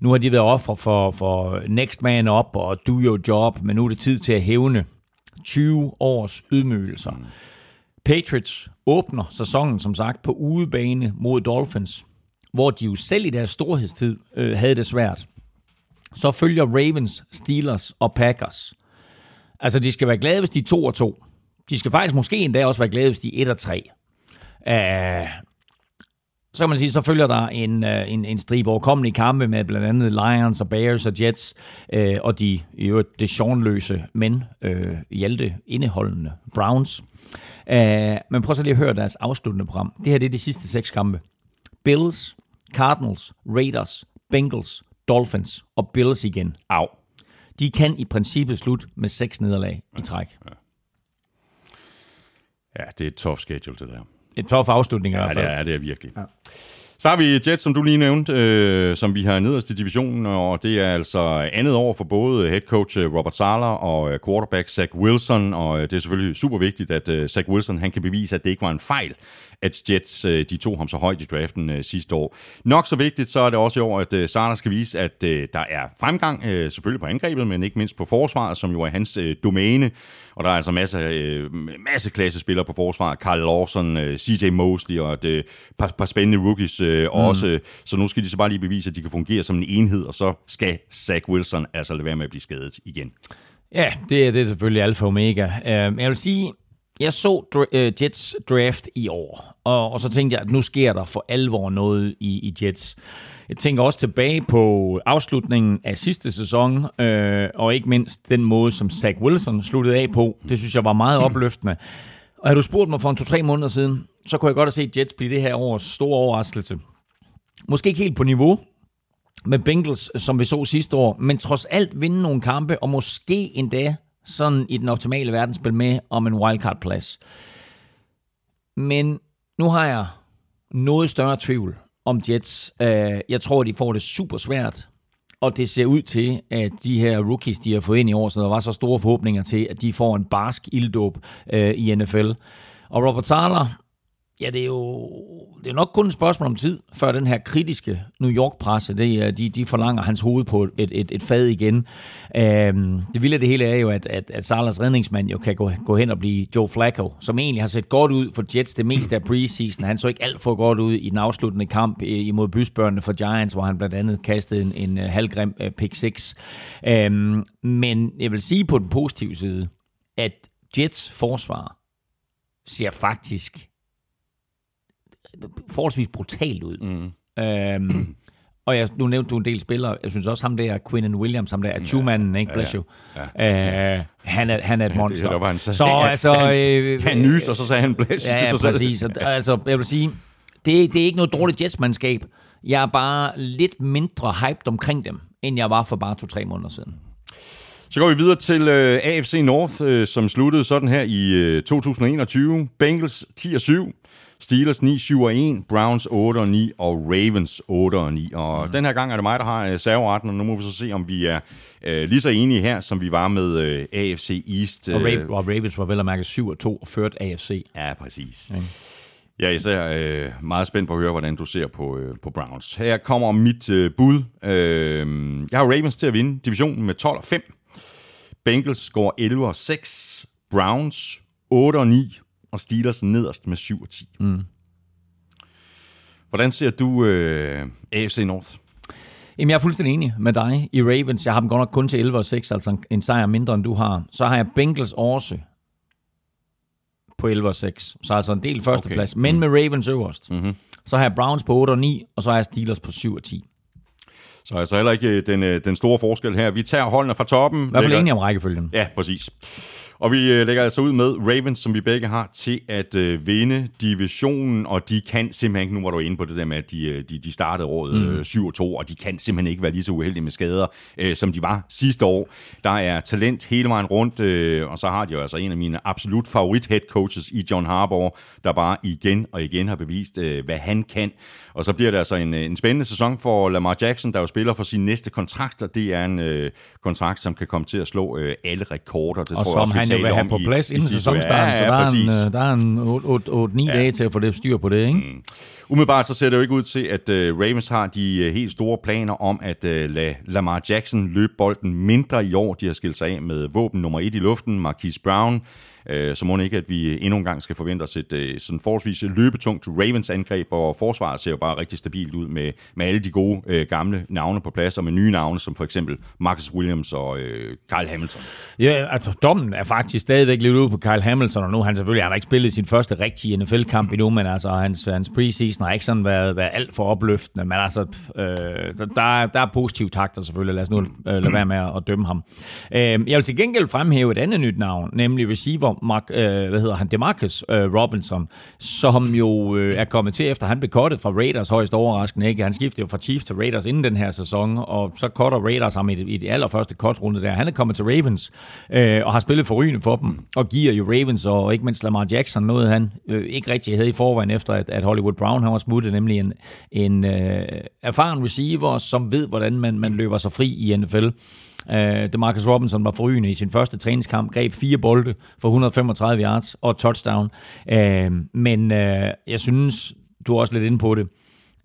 Nu har de været offer for, for next man up og do your job, men nu er det tid til at hævne 20 års ydmygelser. Mm. Patriots åbner sæsonen, som sagt, på udebane mod Dolphins, hvor de jo selv i deres storhedstid øh, havde det svært så følger Ravens, Steelers og Packers. Altså, de skal være glade, hvis de er 2 og 2. De skal faktisk måske endda også være glade, hvis de er 1 og 3. Uh, øh, så kan man sige, så følger der en, uh, en, en stribe overkommelige kampe med blandt andet Lions og Bears og Jets, uh, og de i øvrigt det sjovnløse, men uh, hjalte indeholdende Browns. Uh, men prøv så lige at høre deres afsluttende program. Det her det er de sidste seks kampe. Bills, Cardinals, Raiders, Bengals, Dolphins og Bills igen. Au. De kan i princippet slut med seks nederlag ja, i træk. Ja. ja, det er et tough schedule, det der. Et tough afslutning i hvert fald. Ja, det er, det er virkelig. Ja. Så har vi Jets, som du lige nævnte, øh, som vi har nederst i divisionen, og det er altså andet år for både head coach øh, Robert Sala og øh, quarterback Zach Wilson, og øh, det er selvfølgelig super vigtigt, at Zach Wilson han kan bevise, at det ikke var en fejl, at Jets øh, de tog ham så højt i draften øh, sidste år. Nok så vigtigt, så er det også i år, at øh, Sala skal vise, at der er fremgang, selvfølgelig på angrebet, men ikke mindst på forsvaret, som jo er hans domæne. Og der er altså masser, masse klasse spillere på forsvaret. Carl Lawson, CJ Mosley og et par, par spændende rookies mm. også. Så nu skal de så bare lige bevise, at de kan fungere som en enhed, og så skal Zach Wilson altså lade være med at blive skadet igen. Ja, det er det er selvfølgelig alfa og omega. Uh, jeg vil sige, jeg så uh, Jets draft i år, og, og så tænkte jeg, at nu sker der for alvor noget i, i Jets. Jeg tænker også tilbage på afslutningen af sidste sæson, øh, og ikke mindst den måde, som Zach Wilson sluttede af på. Det synes jeg var meget opløftende. Og havde du spurgt mig for en to-tre måneder siden, så kunne jeg godt have set Jets blive det her års store overraskelse. Måske ikke helt på niveau med Bengals, som vi så sidste år, men trods alt vinde nogle kampe, og måske endda sådan i den optimale verden spille med om en wildcard-plads. Men nu har jeg noget større tvivl om Jets. Øh, jeg tror, de får det super svært, og det ser ud til, at de her rookies, de har fået ind i år, så der var så store forhåbninger til, at de får en barsk ilddåb øh, i NFL. Og Robert Thaler Ja, det er jo det er nok kun et spørgsmål om tid, før den her kritiske New York-presse, det, øh, de, de forlanger hans hoved på et, et, et fad igen. Øhm, det vilde af det hele er jo, at, at, at Salas redningsmand jo kan gå, gå hen og blive Joe Flacco, som egentlig har set godt ud for Jets det meste af preseason. Han så ikke alt for godt ud i den afsluttende kamp øh, imod bysbørnene for Giants, hvor han blandt andet kastede en, en øh, halvgrim pick 6. Øhm, men jeg vil sige på den positive side, at Jets forsvar ser faktisk forholdsvis brutalt ud. Mm. Øhm, og jeg, nu nævnte du en del spillere. Jeg synes også ham der, Quinn Williams, ham der er two-manden, ikke? Bless ja, ja, ja. Øh, han, er, han er et monster. Ja, det, han så (laughs) altså... Han, øh, han nyste, og så sagde han bless ja, til sig præcis. selv. altså, jeg vil sige, det, det er ikke noget dårligt jetsmandskab. Jeg er bare lidt mindre hyped omkring dem, end jeg var for bare to-tre måneder siden. Så går vi videre til øh, AFC North, uh, som sluttede sådan her i uh, 2021. Bengals 10-7. Steelers 9-7-1, Browns 8-9 og Ravens 8-9. Og mm. den her gang er det mig, der har uh, serveretten, og nu må vi så se, om vi er uh, lige så enige her, som vi var med øh, AFC East. Uh, og, Rav- og Ravens var vel at mærke 7-2 og ført AFC. Ja, præcis. Mm. Jeg er især øh, meget spændt på at høre, hvordan du ser på, øh, på Browns. Her kommer mit øh, bud. Øh, jeg har Ravens til at vinde divisionen med 12 5. Bengals går 11 6. Browns 8 9 og Steelers nederst med 7 og 10. Mm. Hvordan ser du øh, AFC North? Jamen, jeg er fuldstændig enig med dig i Ravens. Jeg har dem godt nok kun til 11 og 6, altså en sejr mindre, end du har. Så har jeg Bengals også på 11 og 6. Så altså en del førsteplads, okay. men mm. med Ravens øverst. Mm-hmm. Så har jeg Browns på 8 og 9, og så har jeg Steelers på 7 og 10. Så altså heller ikke den, øh, den store forskel her. Vi tager holdene fra toppen. I hvert fald enige om rækkefølgen. Ja, præcis. Og vi øh, lægger altså ud med Ravens, som vi begge har, til at øh, vinde divisionen, og de kan simpelthen ikke, nu var du inde på det der med, at de, øh, de, de startede året mm. 7-2, og de kan simpelthen ikke være lige så uheldige med skader, øh, som de var sidste år. Der er talent hele vejen rundt, øh, og så har de jo altså en af mine absolut favorit head coaches i John Harbaugh, der bare igen og igen har bevist, øh, hvad han kan. Og så bliver det altså en, en spændende sæson for Lamar Jackson, der jo spiller for sin næste kontrakt, og det er en øh, kontrakt, som kan komme til at slå øh, alle rekorder. Det og tror jeg også, han jo vil have på plads inden sæsonstarten, ja, så der er, en, der er en 8-9 ja. dage til at få det styr på det, ikke? Mm. Umiddelbart så ser det jo ikke ud til, at uh, Ravens har de uh, helt store planer om at uh, lade Lamar Jackson løbe bolden mindre i år. De har skilt sig af med våben nummer et i luften, Marquise Brown, Øh, så må det ikke, at vi endnu en gang skal forvente os et øh, sådan forholdsvis løbetungt Ravens angreb, og forsvaret ser jo bare rigtig stabilt ud med, med alle de gode øh, gamle navne på plads, og med nye navne, som for eksempel Marcus Williams og øh, Kyle Hamilton. Ja, altså dommen er faktisk stadigvæk lidt ude på Kyle Hamilton, og nu han selvfølgelig han har ikke spillet sin første rigtige NFL-kamp endnu, men altså hans, hans preseason har ikke sådan været, været alt for opløftende, men altså øh, der, der er positive takter selvfølgelig, lad os nu øh, lade være med at, at dømme ham. Øh, jeg vil til gengæld fremhæve et andet nyt navn, nemlig receiver Mark, øh, hvad hedder han, Demarcus øh, Robinson, som jo øh, er kommet til efter han blev kottet fra Raiders højst overraskende. Ikke? Han skiftede jo fra Chiefs til Raiders inden den her sæson, og så kotter Raiders ham i, i det allerførste cut-runde der. Han er kommet til Ravens øh, og har spillet forrygende for dem, og giver jo Ravens og ikke mindst Lamar Jackson noget, han øh, ikke rigtig havde i forvejen efter, at, at Hollywood Brown han var smuttet, nemlig en, en øh, erfaren receiver, som ved, hvordan man, man løber sig fri i NFL. Uh, Demarcus Robinson var forrygende i sin første træningskamp, greb fire bolde for 135 yards og touchdown. Uh, men uh, jeg synes, du er også lidt inde på det,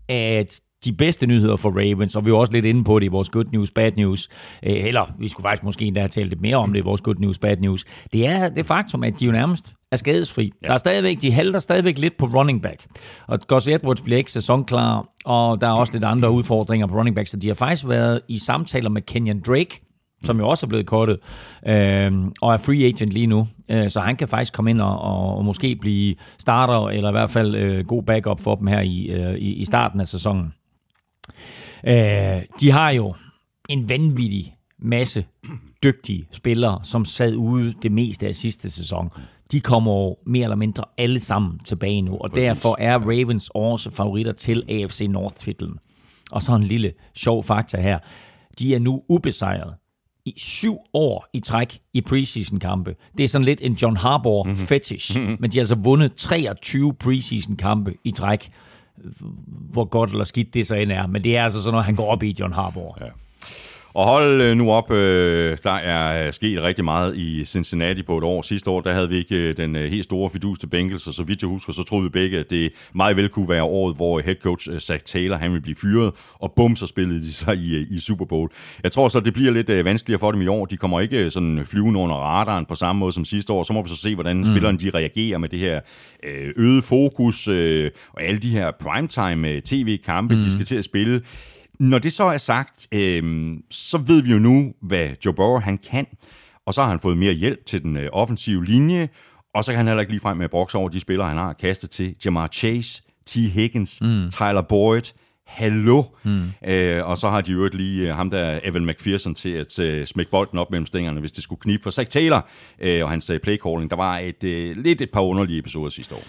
at de bedste nyheder for Ravens, og vi er også lidt inde på det i vores good news, bad news, eller vi skulle faktisk måske endda have talt lidt mere om det i vores good news, bad news, det er det faktum, at de jo nærmest er skadesfri. Ja. Der er stadigvæk, de halter stadigvæk lidt på running back. Og Gus Edwards bliver ikke sæsonklar, og der er også lidt andre udfordringer på running back, så de har faktisk været i samtaler med Kenyon Drake, som jo også er blevet kortet, øh, og er free agent lige nu. Øh, så han kan faktisk komme ind og, og, og måske blive starter, eller i hvert fald øh, god backup for dem her i, øh, i, i starten af sæsonen. Øh, de har jo en vanvittig masse dygtige spillere, som sad ude det meste af sidste sæson. De kommer jo mere eller mindre alle sammen tilbage nu, og Præcis. derfor er Ravens også favoritter til AFC North-titlen. Og så en lille sjov fakta her. De er nu ubesejret i syv år i træk i preseason-kampe. Det er sådan lidt en John Harbaugh mm-hmm. fetish, mm-hmm. men de har altså vundet 23 preseason-kampe i træk. Hvor godt eller skidt det så end er, men det er altså sådan noget, han går op i, John Harbaugh. Ja. Og hold øh, nu op, øh, der er sket rigtig meget i Cincinnati på et år. Sidste år, der havde vi ikke øh, den helt store fidus til Bengals, og så vidt jeg husker, så troede vi begge, at det meget vel kunne være året, hvor head coach Zach Taylor, han ville blive fyret, og bum, så spillede de sig i, i Super Bowl. Jeg tror så, det bliver lidt vanskeligere for dem i år. De kommer ikke sådan flyvende under radaren på samme måde som sidste år. Så må vi så se, hvordan mm. spillerne de reagerer med det her øget fokus, og alle de her primetime tv-kampe, mm. de skal til at spille. Når det så er sagt, øh, så ved vi jo nu, hvad Joe Burrow han kan, og så har han fået mere hjælp til den øh, offensive linje, og så kan han heller ikke lige frem med at brokse over de spillere, han har kastet til. Jamar Chase, T. Higgins, mm. Tyler Boyd, hallo. Mm. Øh, og så har de jo lige øh, ham der, Evan McPherson, til at øh, smække bolden op mellem stængerne, hvis det skulle knibe for Zach Taylor øh, og hans øh, playcalling. Der var et, øh, lidt et par underlige episoder sidste år.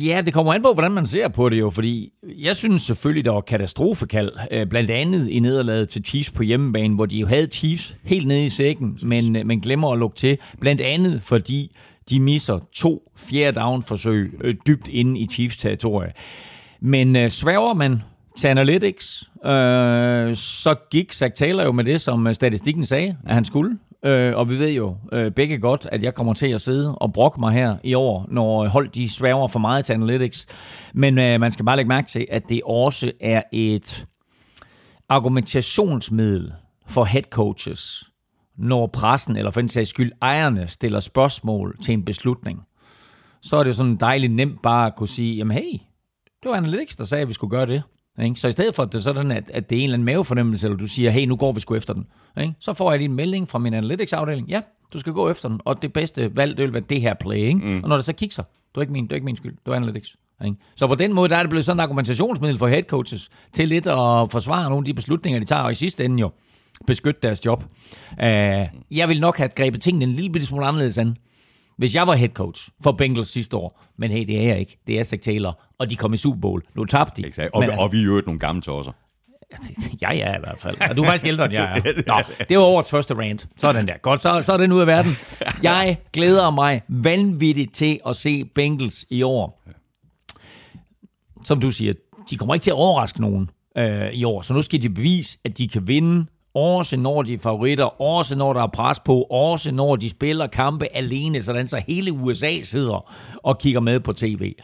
Ja, det kommer an på, hvordan man ser på det jo, fordi jeg synes selvfølgelig, der var katastrofekald, øh, blandt andet i nederlaget til Chiefs på hjemmebane, hvor de jo havde Chiefs helt nede i sækken, men, øh, men glemmer at lukke til, blandt andet fordi de misser to fjerde down-forsøg øh, dybt inde i Chiefs territorie. Men øh, sværger man til Analytics, øh, så gik Zach Taylor jo med det, som øh, statistikken sagde, at han skulle. Øh, og vi ved jo øh, begge godt, at jeg kommer til at sidde og brokke mig her i år, når hold de sværger for meget til Analytics. Men øh, man skal bare lægge mærke til, at det også er et argumentationsmiddel for head coaches, når pressen, eller for den sags skyld ejerne, stiller spørgsmål til en beslutning. Så er det sådan dejligt nemt bare at kunne sige, jamen hey, det var Analytics, der sagde, at vi skulle gøre det. Ikke? Så i stedet for, at det er sådan, at, at det er en eller anden mavefornemmelse, eller du siger, hey, nu går vi sgu efter den, ikke? så får jeg lige en melding fra min analytics-afdeling, ja, du skal gå efter den, og det bedste valg, det vil være det her play, ikke? Mm. og når det så kigger, du er ikke min, det er ikke min skyld, du er analytics. Ikke? Så på den måde, der er det blevet sådan en argumentationsmiddel for head coaches, til lidt at forsvare nogle af de beslutninger, de tager, og i sidste ende jo, beskytte deres job. Uh, jeg vil nok have grebet tingene en lille smule anderledes an. Hvis jeg var head coach for Bengals sidste år, men hey, det er jeg ikke. Det er Zach Taylor, og de kom i Super Bowl. Nu tabte de. Exakt. Og, altså, og vi er jo nogle gamle tosser. (laughs) Ja, ja, i hvert fald. Og du er faktisk ældre, end jeg er. (laughs) Nå, det var årets første rant. Sådan der. Godt, så, så er den ud af verden. Jeg glæder mig vanvittigt til at se Bengals i år. Som du siger, de kommer ikke til at overraske nogen øh, i år. Så nu skal de bevise, at de kan vinde også når de er favoritter, også når der er pres på, også når de spiller kampe alene, sådan så hele USA sidder og kigger med på tv.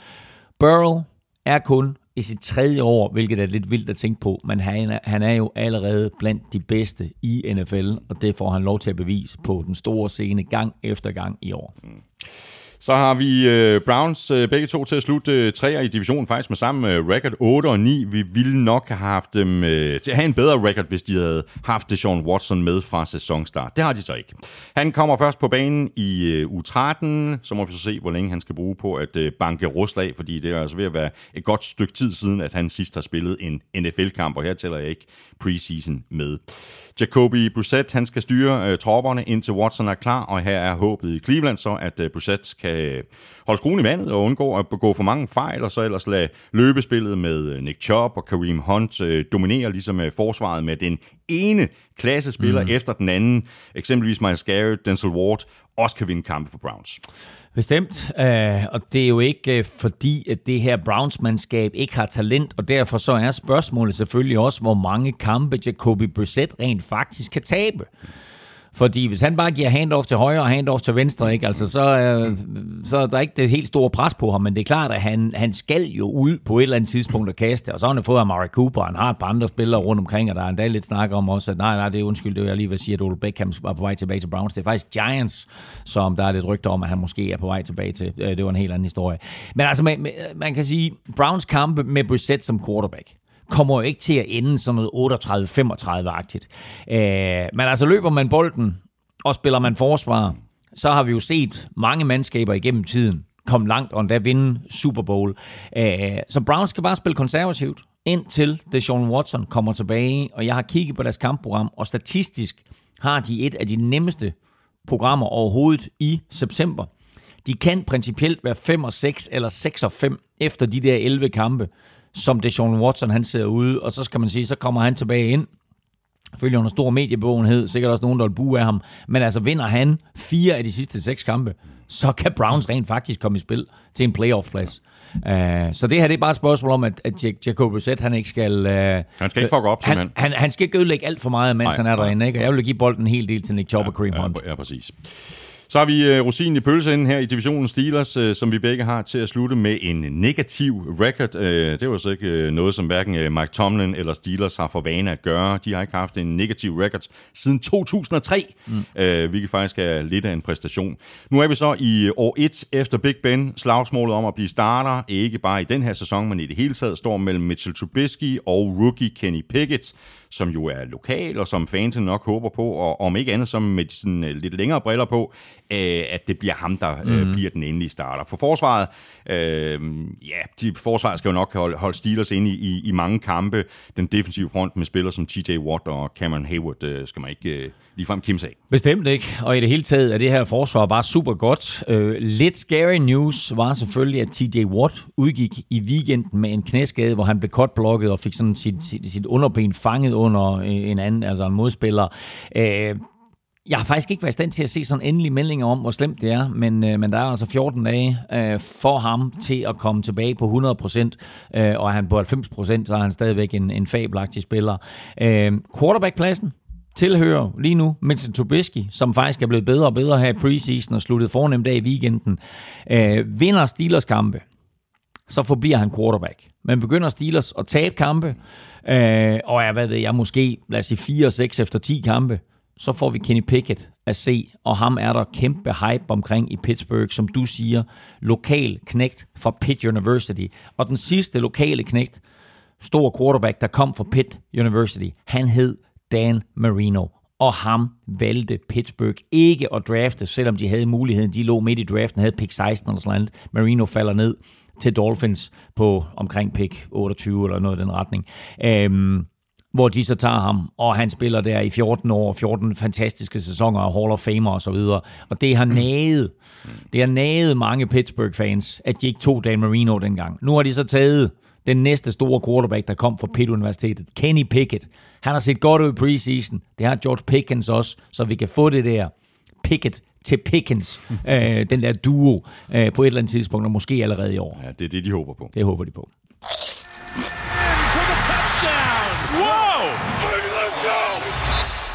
Burrow er kun i sit tredje år, hvilket er lidt vildt at tænke på, men han er, han er jo allerede blandt de bedste i NFL, og det får han lov til at bevise på den store scene gang efter gang i år. Mm. Så har vi øh, Browns øh, begge to til at slutte øh, i divisionen faktisk med samme øh, record 8 og 9. Vi ville nok have haft dem øh, til at have en bedre record, hvis de havde haft Sean Watson med fra sæsonstart. Det har de så ikke. Han kommer først på banen i øh, U13, så må vi så se, hvor længe han skal bruge på at øh, banke Rusland fordi det er altså ved at være et godt stykke tid siden, at han sidst har spillet en NFL-kamp, og her tæller jeg ikke preseason med. Jacoby Brissett, han skal styre øh, tropperne indtil Watson er klar, og her er håbet i Cleveland så, at øh, Brissett kan holde skruen i vandet og undgå at begå for mange fejl, og så ellers lade løbespillet med øh, Nick Chubb og Kareem Hunt øh, dominere ligesom øh, forsvaret med den ene klassespiller mm. efter den anden. Eksempelvis Miles Garrett, Denzel Ward, også kan vinde kampe for Browns. Bestemt, uh, og det er jo ikke uh, fordi, at det her Browns-mandskab ikke har talent, og derfor så er spørgsmålet selvfølgelig også, hvor mange kampe Jacoby Brissett rent faktisk kan tabe. Fordi hvis han bare giver handoff til højre og handoff til venstre, ikke, altså, så, øh, så er der ikke det helt store pres på ham. Men det er klart, at han, han skal jo ud på et eller andet tidspunkt at kaste. Og så har han fået Amari Cooper, han har et par andre spillere rundt omkring, og der er endda lidt snak om også, at nej, nej, det er undskyld, det er jeg lige vil sige, at Ole Beckham var på vej tilbage til Browns. Det er faktisk Giants, som der er lidt rygter om, at han måske er på vej tilbage til. Øh, det var en helt anden historie. Men altså, man, man kan sige, Browns kampe med Brissett som quarterback kommer jo ikke til at ende sådan noget 38-35-agtigt. Øh, men altså løber man bolden, og spiller man forsvar, så har vi jo set mange mandskaber igennem tiden komme langt og endda vinde Super Bowl. Øh, så Browns skal bare spille konservativt, indtil Deshaun Watson kommer tilbage, og jeg har kigget på deres kampprogram, og statistisk har de et af de nemmeste programmer overhovedet i september. De kan principielt være 5 og 6 eller 6 og 5 efter de der 11 kampe, som Deshaun Watson han sidder ude, og så skal man sige, så kommer han tilbage ind, selvfølgelig under stor mediebevågenhed, sikkert også nogen, der vil bue af ham, men altså vinder han fire af de sidste seks kampe, så kan Browns rent faktisk komme i spil til en playoff-plads. Uh, så det her det er bare et spørgsmål om, at, at Jacob Brissett, han ikke skal... Uh, han skal ikke fuck op, han, han, han skal ikke ødelægge alt for meget, mens nej, han er derinde. Ikke? Og jeg vil give bolden en hel del til Nick Chubb ja, Hunt. Ja, ja, præcis. Så har vi uh, rosinen i pølseenden her i divisionen Steelers, uh, som vi begge har til at slutte med en negativ record. Uh, det var så ikke noget, som hverken uh, Mike Tomlin eller Steelers har for vane at gøre. De har ikke haft en negativ record siden 2003, mm. hvilket faktisk er lidt af en præstation. Nu er vi så i år 1 efter Big Ben. Slagsmålet om at blive starter, ikke bare i den her sæson, men i det hele taget, står mellem Mitchell Trubisky og rookie Kenny Pickett som jo er lokal, og som fansen nok håber på, og om ikke andet som med sådan øh, lidt længere briller på, øh, at det bliver ham, der mm. bliver den endelige starter. For forsvaret, øh, ja, de, forsvaret skal jo nok holde, holde Steelers inde i, i, i mange kampe. Den defensive front med spillere som TJ Watt og Cameron Hayward øh, skal man ikke øh, ligefrem kimse af. Bestemt ikke, og i det hele taget er det her forsvar bare super godt. Øh, lidt scary news var selvfølgelig, at TJ Watt udgik i weekenden med en knæskade, hvor han blev kotblokket og fik sådan sit, sit, sit underben fanget under øh, en anden, altså en modspiller. Øh, jeg har faktisk ikke været i stand til at se sådan endelige meldinger om, hvor slemt det er, men, øh, men der er altså 14 dage øh, for ham til at komme tilbage på 100%, øh, og er han på 90%, så er han stadigvæk en, en fabelagtig spiller. Øh, quarterbackpladsen, tilhører lige nu Mitchell Trubisky, som faktisk er blevet bedre og bedre her i preseason og sluttet fornemt af i weekenden, øh, vinder Steelers kampe, så forbliver han quarterback. Men begynder Steelers at tabe kampe, øh, og er, hvad ved jeg, måske, lad os sige 4 6 efter 10 kampe, så får vi Kenny Pickett at se, og ham er der kæmpe hype omkring i Pittsburgh, som du siger, lokal knægt fra Pitt University. Og den sidste lokale knægt, stor quarterback, der kom fra Pitt University, han hed Dan Marino. Og ham valgte Pittsburgh ikke at drafte, selvom de havde muligheden. De lå midt i draften, havde pick 16 eller sådan noget. Marino falder ned til Dolphins på omkring pick 28 eller noget i den retning. Øhm, hvor de så tager ham, og han spiller der i 14 år, 14 fantastiske sæsoner og Hall of Famer og så videre. Og det har naget, det har naget mange Pittsburgh-fans, at de ikke tog Dan Marino dengang. Nu har de så taget den næste store quarterback, der kom fra Pitt Universitetet, Kenny Pickett. Han har set godt ud i preseason. Det har George Pickens også, så vi kan få det der Pickett til Pickens, (laughs) øh, den der duo, øh, på et eller andet tidspunkt, og måske allerede i år. Ja, det er det, de håber på. Det håber de på.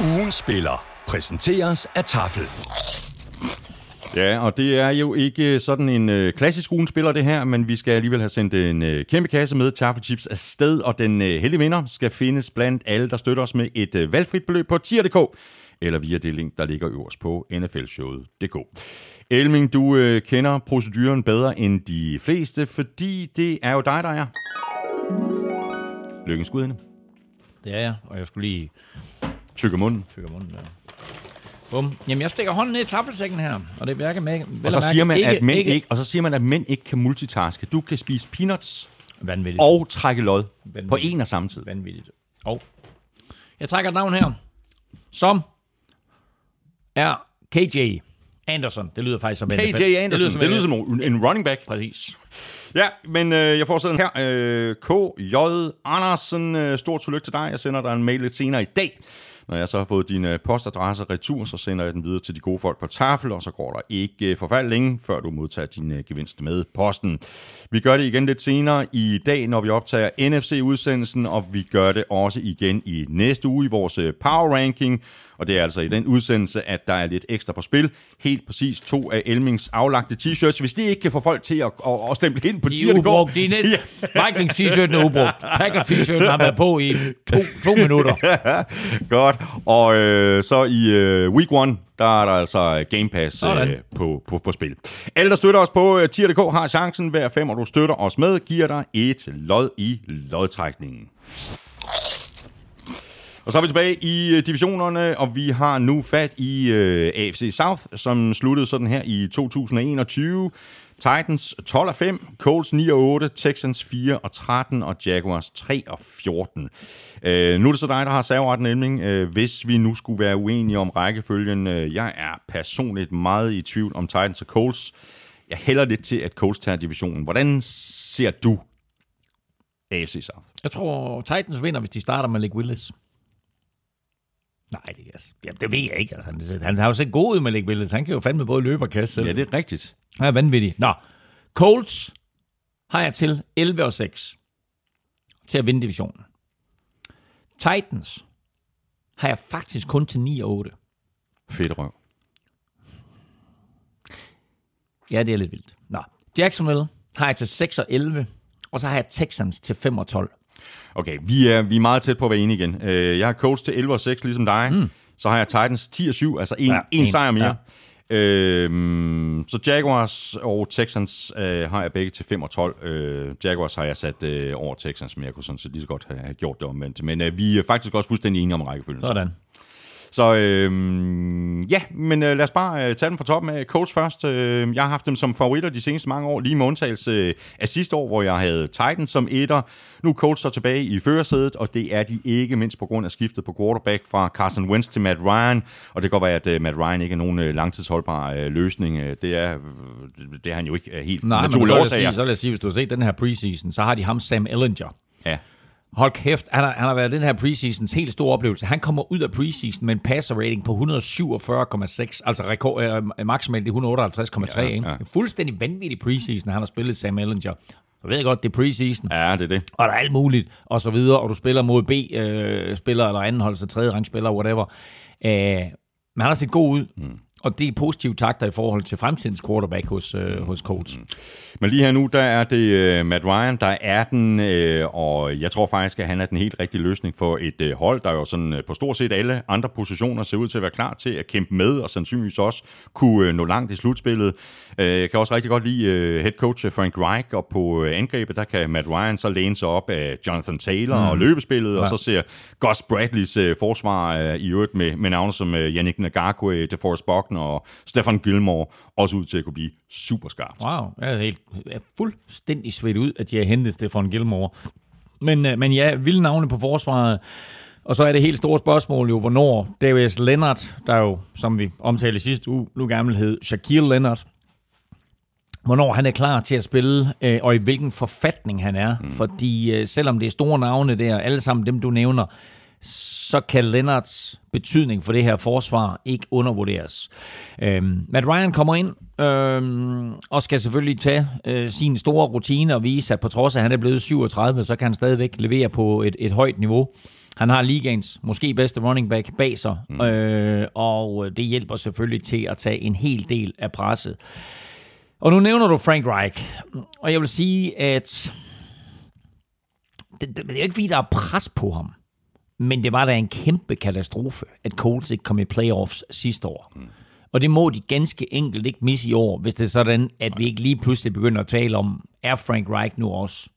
Ugen spiller præsenteres af Tafel. Ja, og det er jo ikke sådan en øh, klassisk spiller det her, men vi skal alligevel have sendt en øh, kæmpe kasse med Taffelchips afsted, og den øh, heldige vinder skal findes blandt alle, der støtter os med et øh, valgfrit beløb på tier.dk, eller via det link, der ligger øverst på nflshowet.dk. Elming, du øh, kender proceduren bedre end de fleste, fordi det er jo dig, der er. Lykkens gudinde. Det er jeg, og jeg skulle lige Tykker munden. Tykker munden, ja. Bum. Jamen, jeg stikker hånden ned i taffelsækken her, og det virker med. Og så, siger man, ikke, at mænd ikke, ikke, og så siger man, at mænd ikke kan multitaske. Du kan spise peanuts Vanvittigt. og trække lod Vanvittigt. på en og samme tid. Vanvittigt. Og jeg trækker et navn her, som er KJ Anderson. Det lyder faktisk som KJ Anderson. Det lyder som, det lyder som en, en running back. Præcis. Ja, men øh, jeg får sådan her. Øh, KJ Andersen, øh, stort tillykke til dig. Jeg sender dig en mail lidt senere i dag. Når jeg så har fået din postadresse retur, så sender jeg den videre til de gode folk på tafel, og så går der ikke øh, forfald længe, før du modtager din øh, gevinst med posten. Vi gør det igen lidt senere i dag, når vi optager NFC-udsendelsen, og vi gør det også igen i næste uge i vores øh, Power Ranking, og det er altså i den udsendelse, at der er lidt ekstra på spil. Helt præcis to af Elmings aflagte t-shirts. Hvis de ikke kan få folk til at, at, at stemple ind på de er ubrugt. De er Vikings t-shirten er ubrugt. Packers t-shirten har været på i to, to minutter. (laughs) Godt. Og øh, så i øh, week one, der er der altså Game Pass øh, på, på, på spil. Alle, der støtter os på øh, tier.dk, har chancen hver fem, og du støtter os med, giver dig et lod i lodtrækningen. Og så er vi tilbage i øh, divisionerne, og vi har nu fat i øh, AFC South, som sluttede sådan her i 2021. Titans 12 og 5, Colts 9 og 8, Texans 4 og 13 og Jaguars 3 og 14. Øh, nu er det så dig, der har serveretten nemlig. Øh, hvis vi nu skulle være uenige om rækkefølgen, øh, jeg er personligt meget i tvivl om Titans og Colts. Jeg hælder lidt til, at Colts tager divisionen. Hvordan ser du AFC South? Jeg tror, Titans vinder, hvis de starter med Lake Willis. Nej, det, altså, jamen, det ved jeg ikke. Altså, han har jo set god ud med Lake Willis. Han kan jo fandme både løbe og kaste. Ja, det er rigtigt. Han er vanvittig. Nå, Colts har jeg til 11 og 6 til at vinde divisionen. Titans har jeg faktisk kun til 9 og 8. Fedt røv. Ja, det er lidt vildt. Nå, Jacksonville har jeg til 6 og 11, og så har jeg Texans til 5 og 12. Okay, vi er, vi er meget tæt på at være enige igen. Øh, jeg har coach til 11 og 6, ligesom dig. Mm. Så har jeg Titans 10 og 7, altså en, ja, en, en sejr mere. Ja. Øhm, så Jaguars og Texans øh, har jeg begge til 5 og 12. Øh, Jaguars har jeg sat øh, over Texans, men jeg kunne sådan set lige så godt have, have gjort det omvendt. Men øh, vi er faktisk også fuldstændig enige om rækkefølgen. Sådan. Så øh, ja, men øh, lad os bare øh, tage dem fra toppen af. Colts først. Øh, jeg har haft dem som favoritter de seneste mange år, lige med undtagelse øh, af sidste år, hvor jeg havde Titans som etter. Nu er Colts så tilbage i førersædet, og det er de ikke mindst på grund af skiftet på quarterback fra Carson Wentz til Matt Ryan. Og det kan godt være, at øh, Matt Ryan ikke er nogen øh, langtidsholdbar øh, løsning. Det er, det er han jo ikke helt Nej, men så vil, sige, så vil jeg sige, hvis du har set den her preseason, så har de ham Sam Ellinger. Ja. Hold kæft, han har, han har været den her preseasons helt store oplevelse. Han kommer ud af preseason med en passer rating på 147,6, altså rekord, øh, maksimalt i 158,3. Ja, ja. Fuldstændig vanvittig preseason, han har spillet Sam Ellinger. Jeg ved godt, det er preseason. Ja, det er det. Og der er alt muligt, og så videre, og du spiller mod B-spillere, øh, eller andenholds- og tredje rangspillere, whatever. Øh, men han har set god ud. Mm. Og det er positive takter i forhold til fremtidens quarterback hos, øh, hos Colts. Mm. Men lige her nu, der er det uh, Matt Ryan, der er den, uh, og jeg tror faktisk, at han er den helt rigtige løsning for et uh, hold, der jo sådan uh, på stort set alle andre positioner ser ud til at være klar til at kæmpe med, og sandsynligvis også kunne uh, nå langt i slutspillet. Uh, jeg kan også rigtig godt lide uh, head coach Frank Reich, og på uh, angrebet, der kan Matt Ryan så læne sig op af Jonathan Taylor mm. og løbespillet, ja. og så ser Gus Bradleys uh, forsvar uh, i øvrigt med, med navne som uh, Yannick Ngakwe, DeForest Buck, Faulkner og Stefan Gilmore også ud til at kunne blive super skarpt. Wow, jeg er, helt, jeg er fuldstændig svedt ud, at de har hentet Stefan Gilmore. Men, øh, men ja, vilde navne på forsvaret. Og så er det helt store spørgsmål jo, hvornår Darius Leonard, der jo, som vi omtalte sidste uge, nu gammel hed Shaquille Leonard, hvornår han er klar til at spille, øh, og i hvilken forfatning han er. Mm. Fordi øh, selvom det er store navne der, alle sammen dem du nævner, så kan Lennarts betydning for det her forsvar ikke undervurderes. Øhm, Matt Ryan kommer ind øhm, og skal selvfølgelig tage øh, sin store rutine og vise, at på trods af, at han er blevet 37, så kan han stadigvæk levere på et, et højt niveau. Han har ligaens måske bedste running back bag sig, mm. øh, og det hjælper selvfølgelig til at tage en hel del af presset. Og nu nævner du Frank Reich, og jeg vil sige, at det, det, det er ikke fordi, der er pres på ham. Men det var da en kæmpe katastrofe, at Colts ikke kom i playoffs sidste år. Mm. Og det må de ganske enkelt ikke misse i år, hvis det er sådan, at vi ikke lige pludselig begynder at tale om, er Frank Reich nu også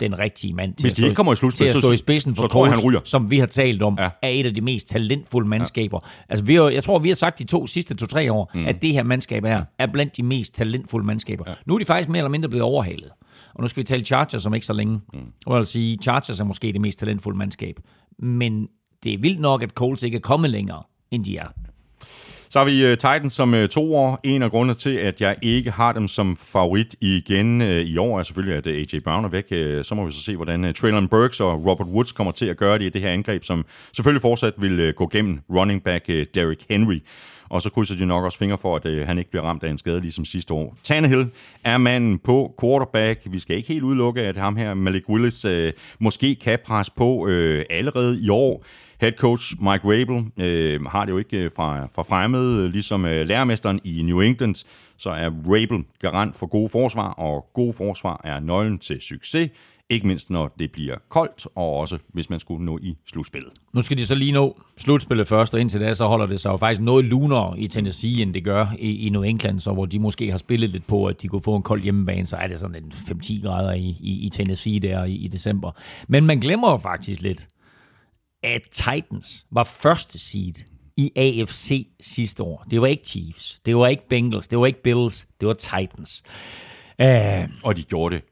den rigtige mand til, Hvis de ikke kommer i til at stå i spidsen for Colts, som vi har talt om, ja. er et af de mest talentfulde mandskaber. Ja. Altså, vi har, jeg tror, vi har sagt de to sidste to-tre år, mm. at det her mandskab her er blandt de mest talentfulde mandskaber. Ja. Nu er de faktisk mere eller mindre blevet overhalet. Og nu skal vi tale Chargers om ikke så længe. Mm. Og jeg vil sige, Chargers er måske det mest talentfulde mandskab men det er vildt nok, at Colts ikke er kommet længere, end de er. Så har vi øh, Titans som øh, to år. En af grundene til, at jeg ikke har dem som favorit igen øh, i år, er selvfølgelig, at AJ Brown er væk. Så må vi så se, hvordan Traylon Burks og Robert Woods kommer til at gøre det i det her angreb, som selvfølgelig fortsat vil gå gennem running back Derrick Henry. Og så krydser de nok også fingre for, at øh, han ikke bliver ramt af en skade, ligesom sidste år. Tannehill er manden på quarterback. Vi skal ikke helt udelukke, at ham her, Malik Willis, øh, måske kan presse på øh, allerede i år. Head coach Mike Rabel øh, har det jo ikke øh, fra, fra fremmed, ligesom øh, lærermesteren i New England, så er Rabel garant for gode forsvar, og gode forsvar er nøglen til succes. Ikke mindst når det bliver koldt, og også hvis man skulle nå i slutspillet. Nu skal de så lige nå slutspillet først, og indtil da så holder det sig jo faktisk noget lunere i Tennessee, end det gør i, i New England, så hvor de måske har spillet lidt på, at de kunne få en kold hjemmebane, så er det sådan en 5-10 grader i, i, i Tennessee der i, i december. Men man glemmer jo faktisk lidt, at Titans var første seed i AFC sidste år. Det var ikke Chiefs, det var ikke Bengals, det var ikke Bills, det var Titans. Uh, og de gjorde det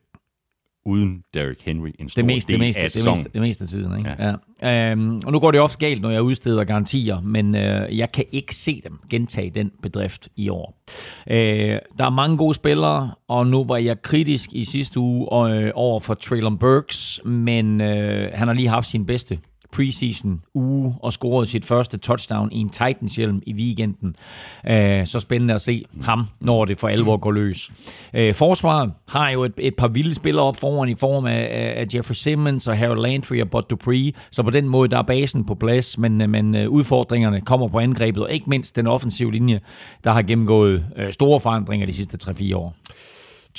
uden Derrick Henry en stor det meste, del det meste, af det meste, det meste af tiden. Ikke? Ja. Ja. Øhm, og nu går det ofte galt, når jeg udsteder garantier, men øh, jeg kan ikke se dem gentage den bedrift i år. Øh, der er mange gode spillere, og nu var jeg kritisk i sidste uge øh, over for Traylon Burks, men øh, han har lige haft sin bedste preseason uge og scorede sit første touchdown i en Titans-hjelm i weekenden. Øh, så spændende at se ham, når det for alvor går løs. Øh, forsvaret har jo et, et par vilde spillere op foran i form af, af Jeffrey Simmons og Harold Landry og Bud Dupree, så på den måde der er basen på plads, men, men øh, udfordringerne kommer på angrebet, og ikke mindst den offensive linje, der har gennemgået øh, store forandringer de sidste 3-4 år.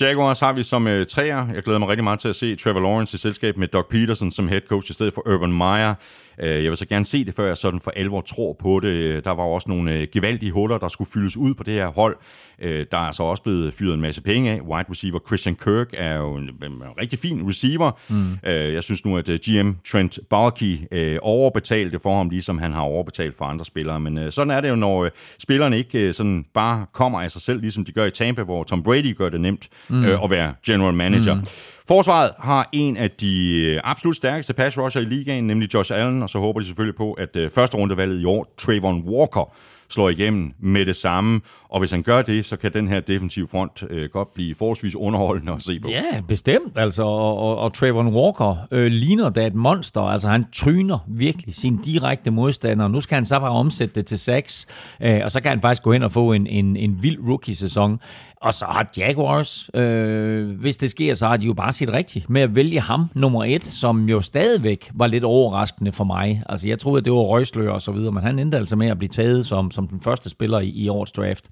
Jaguars har vi som øh, træer. Jeg glæder mig rigtig meget til at se Trevor Lawrence i selskab med Doug Peterson som head coach i stedet for Urban Meyer. Uh, jeg vil så gerne se det, før jeg sådan for alvor tror på det. Der var også nogle uh, gevaldige huller, der skulle fyldes ud på det her hold. Uh, der er så også blevet fyret en masse penge af. Wide receiver Christian Kirk er jo en, en rigtig fin receiver. Mm. Uh, jeg synes nu, at uh, GM Trent Balky uh, overbetalte for ham, ligesom han har overbetalt for andre spillere. Men sådan er det jo, når spillerne ikke sådan bare kommer af sig selv, ligesom de gør i Tampa, hvor Tom Brady gør det nemt mm. øh, at være general manager. Mm. Forsvaret har en af de øh, absolut stærkeste pass rusher i ligaen, nemlig Josh Allen, og så håber de selvfølgelig på, at øh, første rundevalget i år, Trayvon Walker, slår igennem med det samme. Og hvis han gør det, så kan den her defensive front øh, godt blive forholdsvis underholdende at se på. Ja, bestemt. Altså, og, og, og Trayvon Walker øh, ligner da et monster. Altså, han tryner virkelig sin direkte modstander. Nu skal han så bare omsætte det til 6, øh, og så kan han faktisk gå hen og få en, en, en vild rookie-sæson. Og så har Jaguars, øh, hvis det sker, så har de jo bare set rigtigt med at vælge ham nummer et, som jo stadigvæk var lidt overraskende for mig. Altså jeg troede, at det var røgslør og så videre, men han endte altså med at blive taget som, som den første spiller i, i årets draft.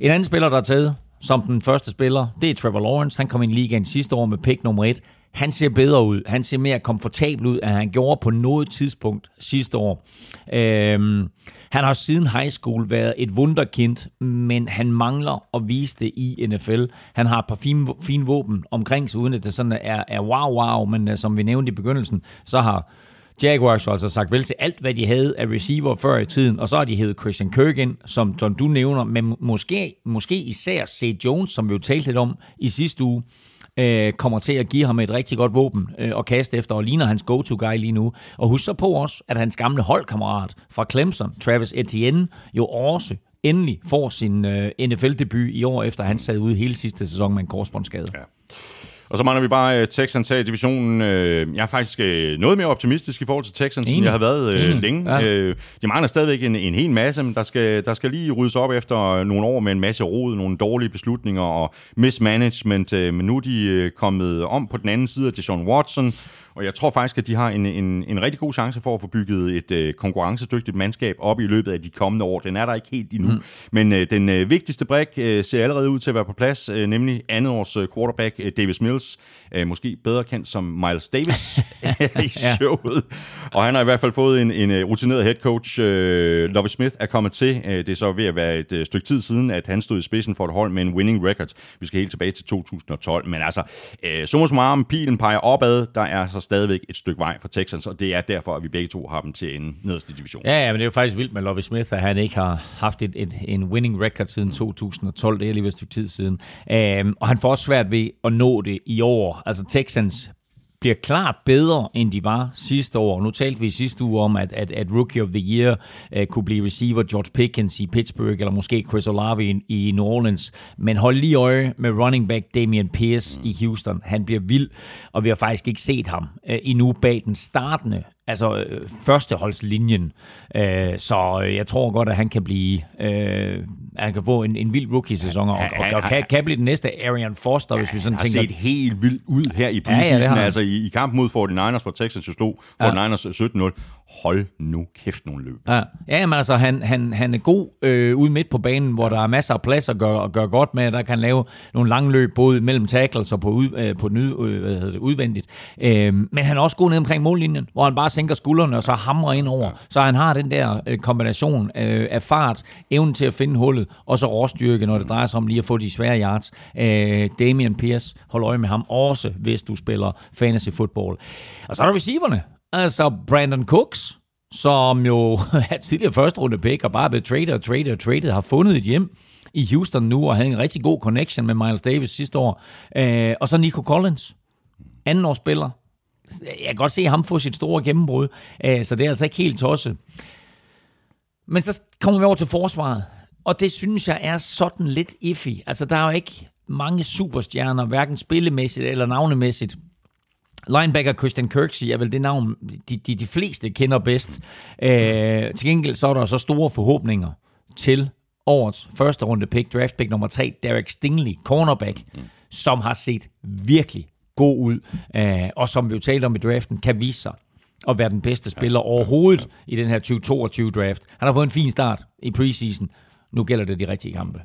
En anden spiller, der er taget som den første spiller, det er Trevor Lawrence. Han kom ind i ligaen sidste år med pick nummer et. Han ser bedre ud. Han ser mere komfortabel ud, end han gjorde på noget tidspunkt sidste år. Øh, han har siden high school været et wunderkind, men han mangler at vise det i NFL. Han har et par fine, fine våben omkring sig, uden at det sådan er, er wow-wow, men uh, som vi nævnte i begyndelsen, så har Jaguars altså sagt vel til alt, hvad de havde af receiver før i tiden, og så har de hævet Christian Kirk ind, som, som du nævner, men måske, måske især C. Jones, som vi jo talte lidt om i sidste uge, øh, kommer til at give ham et rigtig godt våben øh, og kaste efter, og ligner hans go-to-guy lige nu. Og husk så på også, at hans gamle holdkammerat fra Clemson, Travis Etienne, jo også endelig får sin øh, NFL-debut i år, efter han sad ude hele sidste sæson med en korsbåndsskade. Ja. Og så mangler vi bare uh, Texans her i divisionen. Uh, jeg er faktisk uh, noget mere optimistisk i forhold til Texans, end jeg har været uh, mm. længe. Ja. Uh, de mangler stadigvæk en, en hel masse, men der skal, der skal lige ryddes op efter nogle år med en masse rod, nogle dårlige beslutninger og mismanagement. Uh, men nu er de uh, kommet om på den anden side af Deshaun Watson, og jeg tror faktisk, at de har en, en, en rigtig god chance for at få bygget et øh, konkurrencedygtigt mandskab op i løbet af de kommende år. Den er der ikke helt endnu. Mm. Men øh, den øh, vigtigste brik øh, ser allerede ud til at være på plads, øh, nemlig andet års øh, quarterback øh, Davis Mills. Øh, måske bedre kendt som Miles Davis (laughs) (laughs) i showet. Og han har i hvert fald fået en, en øh, rutineret head coach. Øh, Lovie Smith er kommet til. Øh, det er så ved at være et øh, stykke tid siden, at han stod i spidsen for et hold med en winning record. Vi skal helt tilbage til 2012. Men altså, øh, summa summarum, pilen peger opad. Der er så stadigvæk et stykke vej for Texans, og det er derfor, at vi begge to har dem til en nederste division. Ja, ja, men det er jo faktisk vildt med Lovie Smith, at han ikke har haft et, et, en winning record siden 2012. Det er lige et stykke tid siden. Um, og han får også svært ved at nå det i år. Altså Texans bliver klart bedre, end de var sidste år. Nu talte vi sidste uge om, at, at, at Rookie of the Year uh, kunne blive receiver George Pickens i Pittsburgh, eller måske Chris Olave i, i New Orleans. Men hold lige øje med running back Damian Pierce mm. i Houston. Han bliver vild, og vi har faktisk ikke set ham uh, endnu bag den startende altså øh, førsteholdslinjen. Øh, så jeg tror godt, at han kan blive, øh, han kan få en, en vild rookie-sæson, og, og, og kan, kan blive den næste Arian Foster, ja, hvis vi sådan tænker. Han har set helt vildt ud her i preseason, ja, ja, altså i, i kampen mod 49ers, hvor Texans jo slog 49ers ja. 17-0. Hold nu kæft nogle løb. Ja, ja men altså, han, han, han er god øh, ude midt på banen, hvor der er masser af plads at gøre, at gøre godt med. Der kan lave nogle lange løb, både mellem tackles og på, ud, øh, på den øh, hvad hedder det, udvendigt. Øh, men han er også god ned omkring mållinjen, hvor han bare sænker skuldrene og så hamrer ind over. Så han har den der øh, kombination øh, af fart, evnen til at finde hullet, og så råstyrke, når det drejer sig om lige at få de svære yards. Øh, Damian Pierce, hold øje med ham også, hvis du spiller fantasy football. Og så er der receiverne. Altså Brandon Cooks, som jo (laughs) er tidligere første runde pick, og bare blevet traded og traded og traded, har fundet et hjem i Houston nu, og havde en rigtig god connection med Miles Davis sidste år. Øh, og så Nico Collins, anden års spiller. Jeg kan godt se ham få sit store gennembrud, øh, så det er altså ikke helt tosset. Men så kommer vi over til forsvaret, og det synes jeg er sådan lidt iffy. Altså, der er jo ikke mange superstjerner, hverken spillemæssigt eller navnemæssigt, Linebacker Christian Kirksey er vel det navn, de, de, de fleste kender bedst. Øh, til gengæld så er der så store forhåbninger til årets første runde pick, draft pick nummer 3, Derek Stingley, cornerback, mm. som har set virkelig god ud, øh, og som vi jo talte om i draften, kan vise sig at være den bedste spiller overhovedet i den her 2022 draft. Han har fået en fin start i preseason. Nu gælder det de rigtige kampe.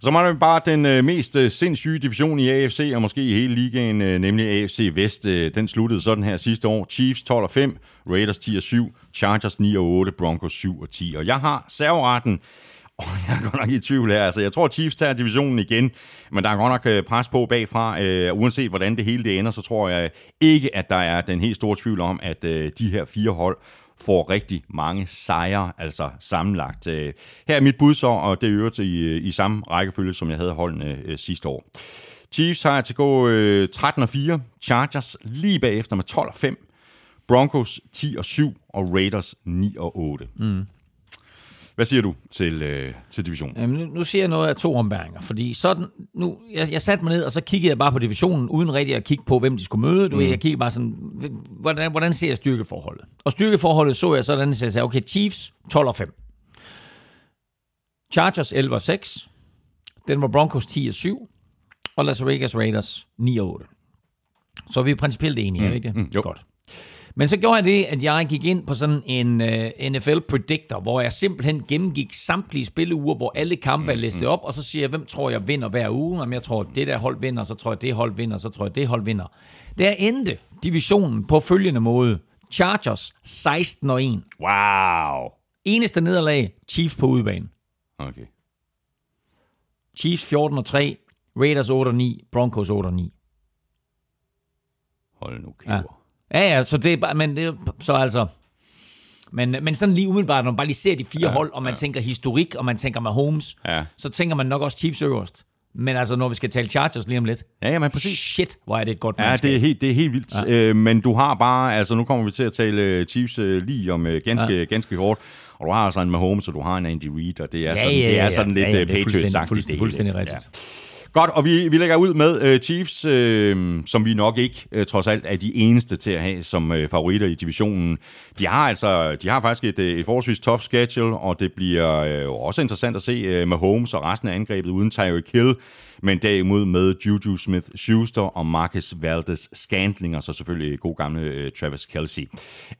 Så mangler vi bare den øh, mest øh, sindssyge division i AFC, og måske i hele ligaen, øh, nemlig AFC Vest. Øh, den sluttede sådan her sidste år. Chiefs 12 og 5, Raiders 10 og 7, Chargers 9 og 8, Broncos 7 og 10. Og jeg har serveretten (laughs) og jeg er godt nok i tvivl her. Altså, jeg tror, Chiefs tager divisionen igen, men der er godt nok øh, pres på bagfra. Øh, uanset hvordan det hele det ender, så tror jeg ikke, at der er den helt store tvivl om, at øh, de her fire hold får rigtig mange sejre, altså sammenlagt. Øh, her er mit bud så, og det er øvrigt i, i samme rækkefølge, som jeg havde holdene øh, sidste år. Chiefs har til gå øh, 13 og 4, Chargers lige bagefter med 12 og 5, Broncos 10 og 7, og Raiders 9 og 8. Mm. Hvad siger du til, øh, til divisionen? Jamen, nu, nu siger jeg noget af to ombæringer, fordi sådan, nu, jeg, jeg satte mig ned, og så kiggede jeg bare på divisionen, uden rigtig at kigge på, hvem de skulle møde. Du mm. ved, jeg kiggede bare sådan, hvordan, hvordan ser jeg styrkeforholdet? Og styrkeforholdet så jeg sådan, at jeg sagde, okay, Chiefs 12 og 5. Chargers 11 og 6. Den var Broncos 10 og 7. Og Las Vegas Raiders 9 og 8. Så er vi principielt enige, mm. ikke? Mm, jo. Godt. Men så gjorde jeg det, at jeg gik ind på sådan en uh, øh, NFL Predictor, hvor jeg simpelthen gennemgik samtlige spilleuger, hvor alle kampe er listet op, og så siger jeg, hvem tror jeg vinder hver uge? Om jeg tror, det der hold vinder, så tror jeg, det hold vinder, så tror jeg, det hold vinder. Der endte divisionen på følgende måde. Chargers 16 og 1. Wow. Eneste nederlag, Chiefs på udebane. Okay. Chiefs 14 og 3, Raiders 8 og 9, Broncos 8 og 9. Hold nu kæver. Ja. Ja, ja, så det er bare, men det, så altså, men, men sådan lige umiddelbart, når man bare lige ser de fire ja, hold, og man ja. tænker historik, og man tænker Mahomes, ja. så tænker man nok også Chiefs øverst. Men altså, når vi skal tale Chargers lige om lidt. Ja, ja, men præcis. Shit, hvor er det et godt Ja, det er helt, det er helt vildt. Ja. Øh, men du har bare, altså nu kommer vi til at tale øh, Chiefs øh, lige om øh, ganske, ja. ganske kort. Og du har altså en Mahomes, og du har en Andy Reid, og det er ja, sådan, ja, ja, ja. Det er sådan lidt ja, ja, Patriots-agtigt. Fuldstændig, fuldstændig rigtigt. Ja. Godt, og vi, vi lægger ud med uh, Chiefs, øh, som vi nok ikke øh, trods alt er de eneste til at have som øh, favoritter i divisionen. De har altså, de har faktisk et, øh, et forholdsvis tough schedule, og det bliver øh, også interessant at se øh, med Holmes og resten af angrebet uden Tyreek Hill men derimod med Juju Smith-Schuster og Marcus Valdes Scantling, og så selvfølgelig god gamle uh, Travis Kelsey.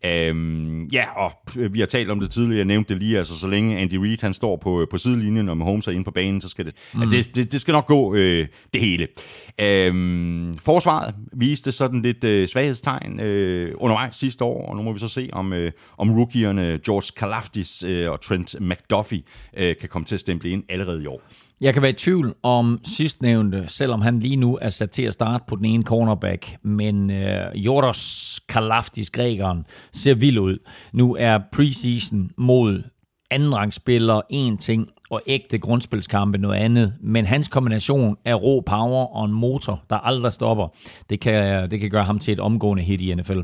Øhm, ja, og vi har talt om det tidligere, jeg nævnte det lige, altså så længe Andy Reid han står på, på sidelinjen, og Mahomes er inde på banen, så skal det, mm. det, det, det skal nok gå øh, det hele. Øhm, forsvaret viste sådan lidt øh, svaghedstegn øh, undervejs sidste år, og nu må vi så se, om, øh, om rookierne George Kalafdis øh, og Trent McDuffie øh, kan komme til at stemple ind allerede i år. Jeg kan være i tvivl om sidstnævnte, selvom han lige nu er sat til at starte på den ene cornerback, men øh, Jordos Kalaftis, grækeren, ser vild ud. Nu er preseason mod andenrangsspillere en ting, og ægte grundspilskampe noget andet. Men hans kombination af rå power og en motor, der aldrig stopper, det kan, det kan gøre ham til et omgående hit i NFL.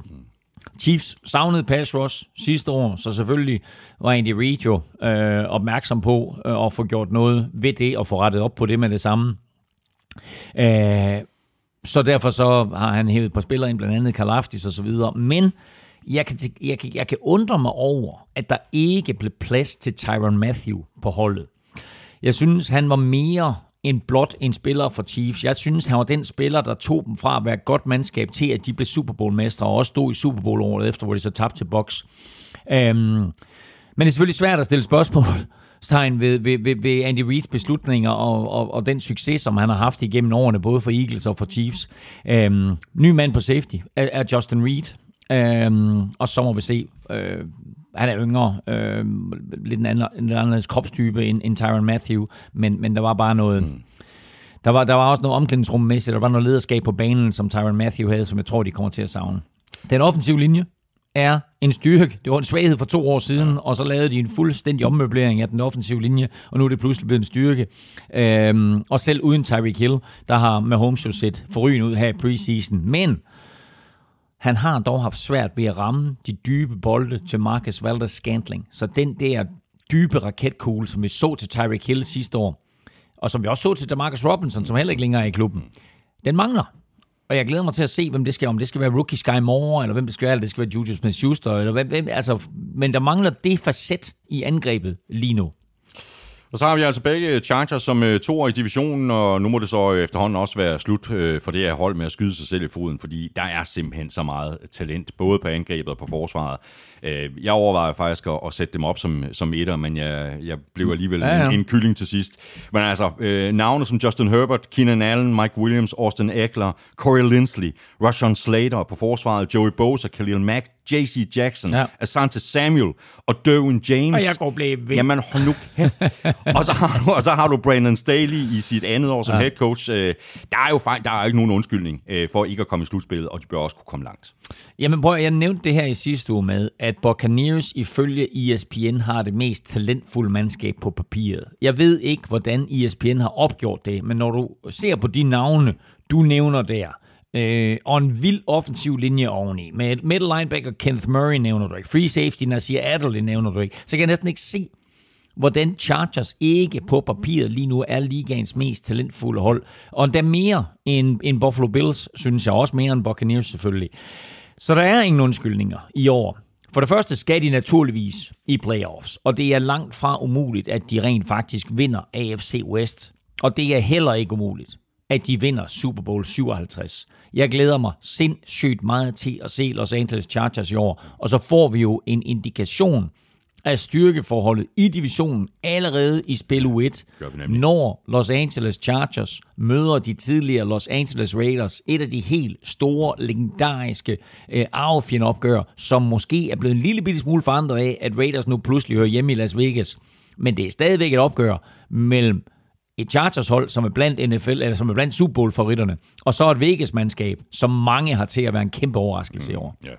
Chiefs savnede pass rush sidste år, så selvfølgelig var Andy Reid jo øh, opmærksom på øh, at få gjort noget ved det og få rettet op på det med det samme. Øh, så derfor så har han hævet et par spillere ind, blandt andet Kalaftis og så videre. Men jeg kan, jeg, kan, jeg kan undre mig over, at der ikke blev plads til Tyron Matthew på holdet. Jeg synes, han var mere end blot en spiller for Chiefs. Jeg synes, han var den spiller, der tog dem fra at være et godt mandskab til, at de blev Super Bowl-mestre, og også stod i Super Bowl året efter, hvor de så tabte til Box. Øhm, men det er selvfølgelig svært at stille spørgsmål tegn ved, ved, ved, ved Andy Reid's beslutninger og, og, og den succes, som han har haft igennem årene, både for Eagles og for Chiefs. Øhm, ny mand på safety er, er Justin Reed, øhm, og så må vi se. Øh, han er yngre, øh, lidt en anden, en anden kropstype end, end Tyron Matthew, men, men der var bare noget... Mm. Der var, der var også noget omklædningsrummæssigt, der var noget lederskab på banen, som Tyron Matthew havde, som jeg tror, de kommer til at savne. Den offensive linje er en styrke. Det var en svaghed for to år siden, og så lavede de en fuldstændig ommøblering af den offensive linje, og nu er det pludselig blevet en styrke. Øhm, og selv uden Tyreek Hill, der har Mahomes jo set forrygende ud her i preseason. Men han har dog haft svært ved at ramme de dybe bolde til Marcus Valder Scantling. Så den der dybe raketkugle, som vi så til Tyreek Hill sidste år, og som vi også så til Demarcus Robinson, som heller ikke længere er i klubben, den mangler. Og jeg glæder mig til at se, hvem det skal om det skal være rookie Sky Moore, eller hvem det skal være, eller det skal være Juju Smith-Schuster, eller hvem, hvem, altså, men der mangler det facet i angrebet lige nu. Og så har vi altså begge Chargers som øh, to i divisionen, og nu må det så øh, efterhånden også være slut øh, for det her hold med at skyde sig selv i foden, fordi der er simpelthen så meget talent, både på angrebet og på forsvaret. Øh, jeg overvejede faktisk at, at sætte dem op som, som etter, men jeg, jeg blev alligevel ja, ja. En, en kylling til sidst. Men altså, øh, navne som Justin Herbert, Keenan Allen, Mike Williams, Austin Eckler, Corey Lindsley, Rushon Slater på forsvaret, Joey Bosa, Khalil Mack, J.C. Jackson, ja. Asante Samuel og Derwin James. Og jeg går blive ved. Jamen, hold nu kæft. (laughs) og, så har, du, og så har du Brandon Staley i sit andet år som ja. head coach. Øh, der er jo faktisk, der er ikke nogen undskyldning øh, for ikke at komme i slutspillet, og de bør også kunne komme langt. Jamen prøv, jeg nævnte det her i sidste uge med, at Buccaneers ifølge ESPN har det mest talentfulde mandskab på papiret. Jeg ved ikke, hvordan ESPN har opgjort det, men når du ser på de navne, du nævner der, Øh, og en vild offensiv linje oveni. Med middle linebacker Kenneth Murray nævner du ikke. Free safety Nasir Adderley nævner du ikke. Så kan jeg næsten ikke se, hvordan Chargers ikke på papiret lige nu er ligaens mest talentfulde hold. Og der mere end, end Buffalo Bills, synes jeg også mere end Buccaneers selvfølgelig. Så der er ingen undskyldninger i år. For det første skal de naturligvis i playoffs, og det er langt fra umuligt, at de rent faktisk vinder AFC West. Og det er heller ikke umuligt, at de vinder Super Bowl 57. Jeg glæder mig sindssygt meget til at se Los Angeles Chargers i år, og så får vi jo en indikation af styrkeforholdet i divisionen allerede i spil U1, når Los Angeles Chargers møder de tidligere Los Angeles Raiders, et af de helt store, legendariske øh, arvefjendopgør, som måske er blevet en lille bitte smule forandret af, at Raiders nu pludselig hører hjemme i Las Vegas. Men det er stadigvæk et opgør mellem et Chargers-hold, som er blandt NFL, eller som er blandt Super Bowl-favoritterne, og så et Vegas-mandskab, som mange har til at være en kæmpe overraskelse mm, i år. Yeah.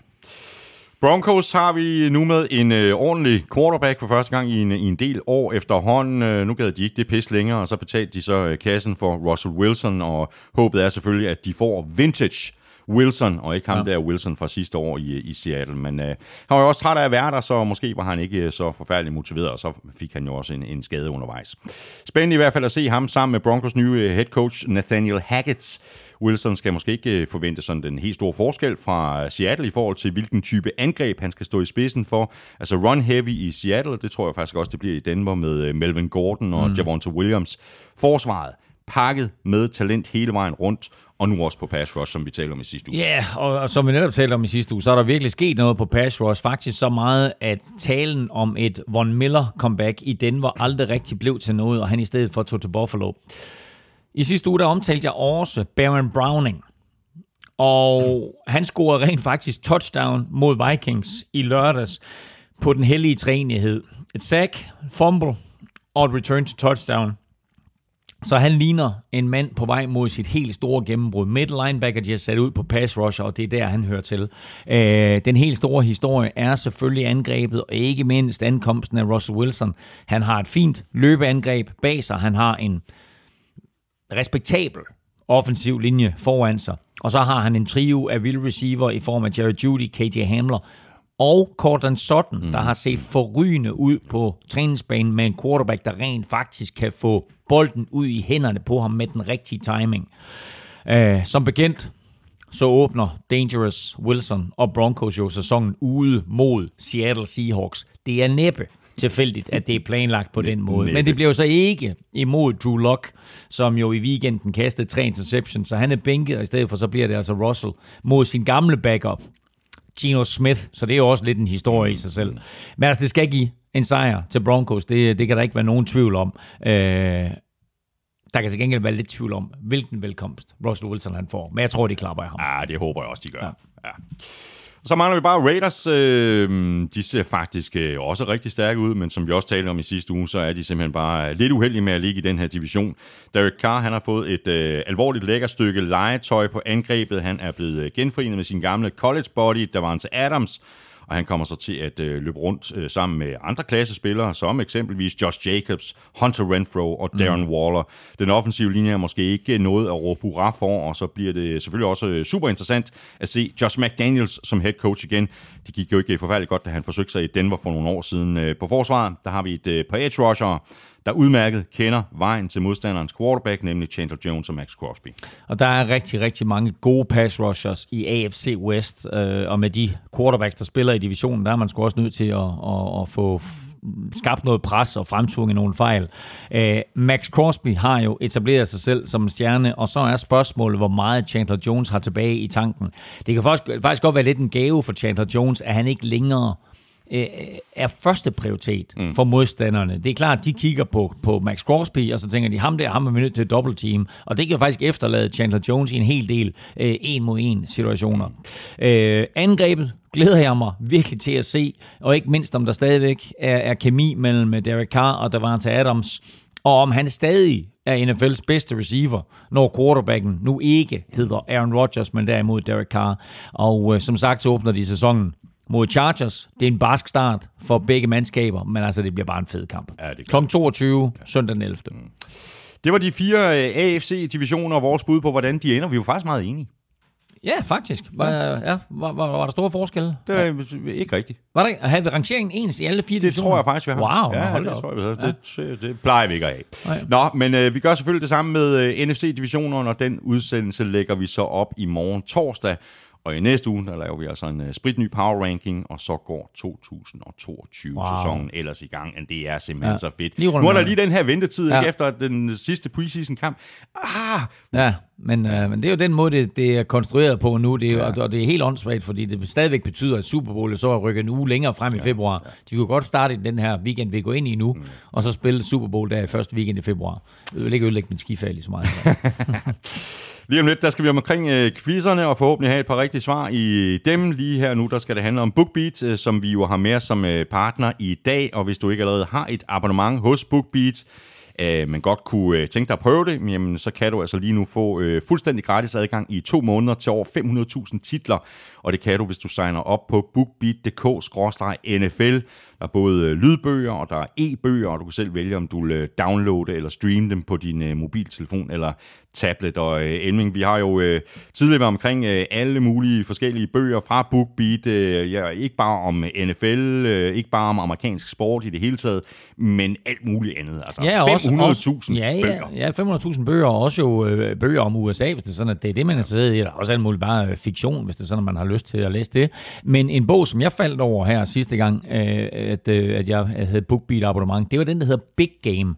Broncos har vi nu med en øh, ordentlig quarterback for første gang i en, i en del år efterhånden. Øh, nu gad de ikke det pis længere, og så betalte de så øh, kassen for Russell Wilson, og håbet er selvfølgelig, at de får vintage Wilson, og ikke ham ja. der Wilson fra sidste år i, i Seattle. Men øh, han var jo også træt af at være der, så måske var han ikke øh, så forfærdelig motiveret, og så fik han jo også en, en skade undervejs. Spændende i hvert fald at se ham sammen med Broncos nye øh, head coach Nathaniel Hackett. Wilson skal måske ikke øh, forvente sådan den helt store forskel fra Seattle i forhold til, hvilken type angreb han skal stå i spidsen for. Altså run heavy i Seattle, det tror jeg faktisk også, det bliver i Denver med Melvin Gordon og mm. Javonte Williams. Forsvaret pakket med talent hele vejen rundt, og nu også på pass rush, som vi talte om i sidste uge. Ja, yeah, og, og som vi netop talte om i sidste uge, så er der virkelig sket noget på pass rush. Faktisk så meget, at talen om et Von Miller comeback i Denver aldrig rigtig blev til noget, og han i stedet for tog til Buffalo. I sidste uge, der omtalte jeg også Baron Browning. Og han scorede rent faktisk touchdown mod Vikings i lørdags på den hellige træenighed. Et sack, fumble og et return to touchdown. Så han ligner en mand på vej mod sit helt store gennembrud. Middle linebacker, de har sat ud på pass rusher, og det er der, han hører til. Øh, den helt store historie er selvfølgelig angrebet, og ikke mindst ankomsten af Russell Wilson. Han har et fint løbeangreb bag sig. Han har en respektabel offensiv linje foran sig. Og så har han en trio af vild receiver i form af Jared Judy, KJ Hamler og Cortland Sutton, mm. der har set forrygende ud på træningsbanen med en quarterback, der rent faktisk kan få bolden ud i hænderne på ham med den rigtige timing. Uh, som bekendt, så åbner Dangerous Wilson og Broncos jo sæsonen ude mod Seattle Seahawks. Det er næppe tilfældigt, at det er planlagt på den måde. Men det bliver jo så ikke imod Drew Lock, som jo i weekenden kastede tre interceptions, så han er bænket, og i stedet for så bliver det altså Russell mod sin gamle backup, Gino Smith, så det er jo også lidt en historie i sig selv. Men altså, det skal give en sejr til Broncos, det, det kan der ikke være nogen tvivl om. Øh, der kan til gengæld være lidt tvivl om, hvilken velkomst Russell Wilson han får. Men jeg tror, de klapper af ham. Ja, det håber jeg også, de gør. Ja. ja. Så mangler vi bare Raiders. Øh, de ser faktisk øh, også rigtig stærke ud, men som vi også talte om i sidste uge, så er de simpelthen bare øh, lidt uheldige med at ligge i den her division. Derek Carr han har fået et øh, alvorligt lækker stykke legetøj på angrebet. Han er blevet øh, genforenet med sin gamle college body, der var til Adams, og han kommer så til at øh, løbe rundt øh, sammen med andre klassespillere, som eksempelvis Josh Jacobs, Hunter Renfro og Darren mm. Waller. Den offensive linje er måske ikke noget at råbe hurra for, og så bliver det selvfølgelig også øh, super interessant at se Josh McDaniels som head coach igen. Det gik jo ikke forfærdeligt godt, da han forsøgte sig i Denver for nogle år siden. Øh, på forsvaret, der har vi et øh, par edge rusher, der udmærket kender vejen til modstanderens quarterback, nemlig Chandler Jones og Max Crosby. Og der er rigtig, rigtig mange gode pass rushers i AFC West, øh, og med de quarterbacks, der spiller i divisionen, der er man sgu også nødt til at, at, at få skabt noget pres og fremtvunget nogle fejl. Øh, Max Crosby har jo etableret sig selv som en stjerne, og så er spørgsmålet, hvor meget Chandler Jones har tilbage i tanken. Det kan faktisk, faktisk godt være lidt en gave for Chandler Jones, at han ikke længere øh, er første prioritet mm. for modstanderne. Det er klart, de kigger på, på Max Crosby, og så tænker de, ham der, ham er vi nødt til at double team. Og det kan faktisk efterlade Chandler Jones i en hel del øh, en mod en situationer. Øh, angrebet glæder jeg mig virkelig til at se, og ikke mindst om der stadigvæk er, er kemi mellem Derek Carr og Davante Adams, og om han stadig er NFL's bedste receiver, når quarterbacken nu ikke hedder Aaron Rodgers, men derimod Derek Carr. Og øh, som sagt, så åbner de sæsonen mod Chargers. Det er en barsk start for begge mandskaber, men altså det bliver bare en fed kamp. Ja, det Kl. 22, ja. søndag den 11. Mm. Det var de fire øh, AFC-divisioner og vores bud på, hvordan de ender. Vi var faktisk meget enige. Ja, faktisk. Var, ja, var, var, var der store forskelle? Det er ja. ikke rigtigt. Var der, havde vi rangeringen ens i alle fire Det divisioner? tror jeg faktisk, vi har. Wow, ja, det op. tror jeg, vi har. Ja. Det, det plejer vi ikke at have. Nå, men øh, vi gør selvfølgelig det samme med øh, NFC-divisionerne, og den udsendelse lægger vi så op i morgen torsdag. Og i næste uge, der laver vi altså en uh, spritny power ranking, og så går 2022-sæsonen wow. ellers i gang. Og det er simpelthen ja. så fedt. Nu er der lige den her ventetid ja. efter den sidste preseason kamp. Ah! Ja, men, uh, men det er jo den måde, det, det er konstrueret på nu, det er, ja. og, og det er helt åndssvagt, fordi det stadigvæk betyder, at Super Bowl så er rykket en uge længere frem ja. i februar. Ja. De kunne godt starte i den her weekend, vi går ind i nu, mm. og så spille Super Bowl der i første weekend i februar. Det vil ikke ødelægge min skifag lige så meget. (laughs) Lige om lidt, der skal vi omkring øh, quizzerne og forhåbentlig have et par rigtige svar i dem. Lige her nu, der skal det handle om BookBeat, øh, som vi jo har med som øh, partner i dag. Og hvis du ikke allerede har et abonnement hos BookBeat, øh, men godt kunne øh, tænke dig at prøve det, jamen, så kan du altså lige nu få øh, fuldstændig gratis adgang i to måneder til over 500.000 titler. Og det kan du, hvis du signer op på bookbeat.dk-nfl. Der er både øh, lydbøger, og der er e-bøger, og du kan selv vælge, om du vil øh, downloade eller streame dem på din uh, mobiltelefon eller tablet. Og Elming, vi har jo tidligere været omkring alle mulige forskellige bøger fra BookBeat. Ja, ikke bare om NFL, ikke bare om amerikansk sport i det hele taget, men alt muligt andet. Altså ja, 500.000 ja, bøger. Ja, 500.000 bøger, og også jo bøger om USA, hvis det er sådan, at det er det, man er interesseret i. Der er også alt muligt bare fiktion, hvis det er sådan, at man har lyst til at læse det. Men en bog, som jeg faldt over her sidste gang, uh, at, øh, at jeg havde BookBeat abonnement. Det var den, der hedder Big Game.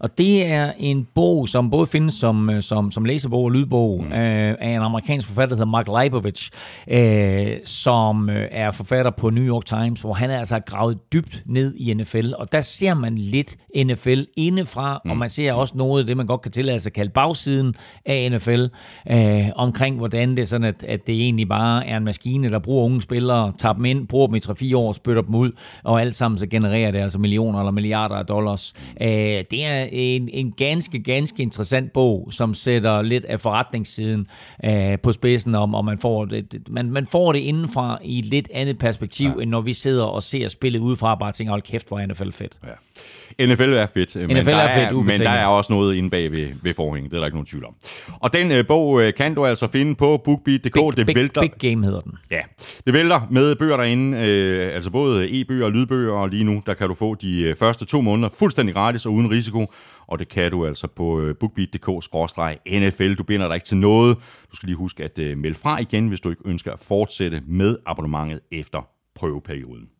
Og det er en bog, som både findes som, øh, som, som læsebog og lydbog mm. øh, af en amerikansk forfatter, der hedder Mark Leibovich, øh, som øh, er forfatter på New York Times, hvor han er altså gravet dybt ned i NFL. Og der ser man lidt NFL indefra, mm. og man ser også noget af det, man godt kan tillade sig at kalde bagsiden af NFL, øh, omkring hvordan det er sådan, at, at det egentlig bare er en maskine, der bruger unge spillere, tager dem ind, bruger dem i 3-4 år, spytter dem ud, og alt sammen så genererer det altså millioner eller milliarder af dollars. Øh, det er en, en ganske, ganske interessant bog, som sætter lidt af forretningssiden øh, på spidsen om, og man får det, man, man får det indenfra i et lidt andet perspektiv, ja. end når vi sidder og ser spillet udefra og bare tænker, hold kæft, hvor er NFL fedt. Ja. NFL er fedt, NFL men, der er, fedt er, men der er også noget inde bag ved, ved forhængen, det er der ikke nogen tvivl om. Og den øh, bog øh, kan du altså finde på bookbeat.dk. Big, det big, vælter, big Game hedder den. Ja, det vælter med bøger derinde, øh, altså både e-bøger og lydbøger, og lige nu der kan du få de øh, første to måneder fuldstændig gratis og uden risiko, og det kan du altså på øh, bookbeat.dk-nfl. Du binder dig ikke til noget. Du skal lige huske at øh, melde fra igen, hvis du ikke ønsker at fortsætte med abonnementet efter prøveperioden.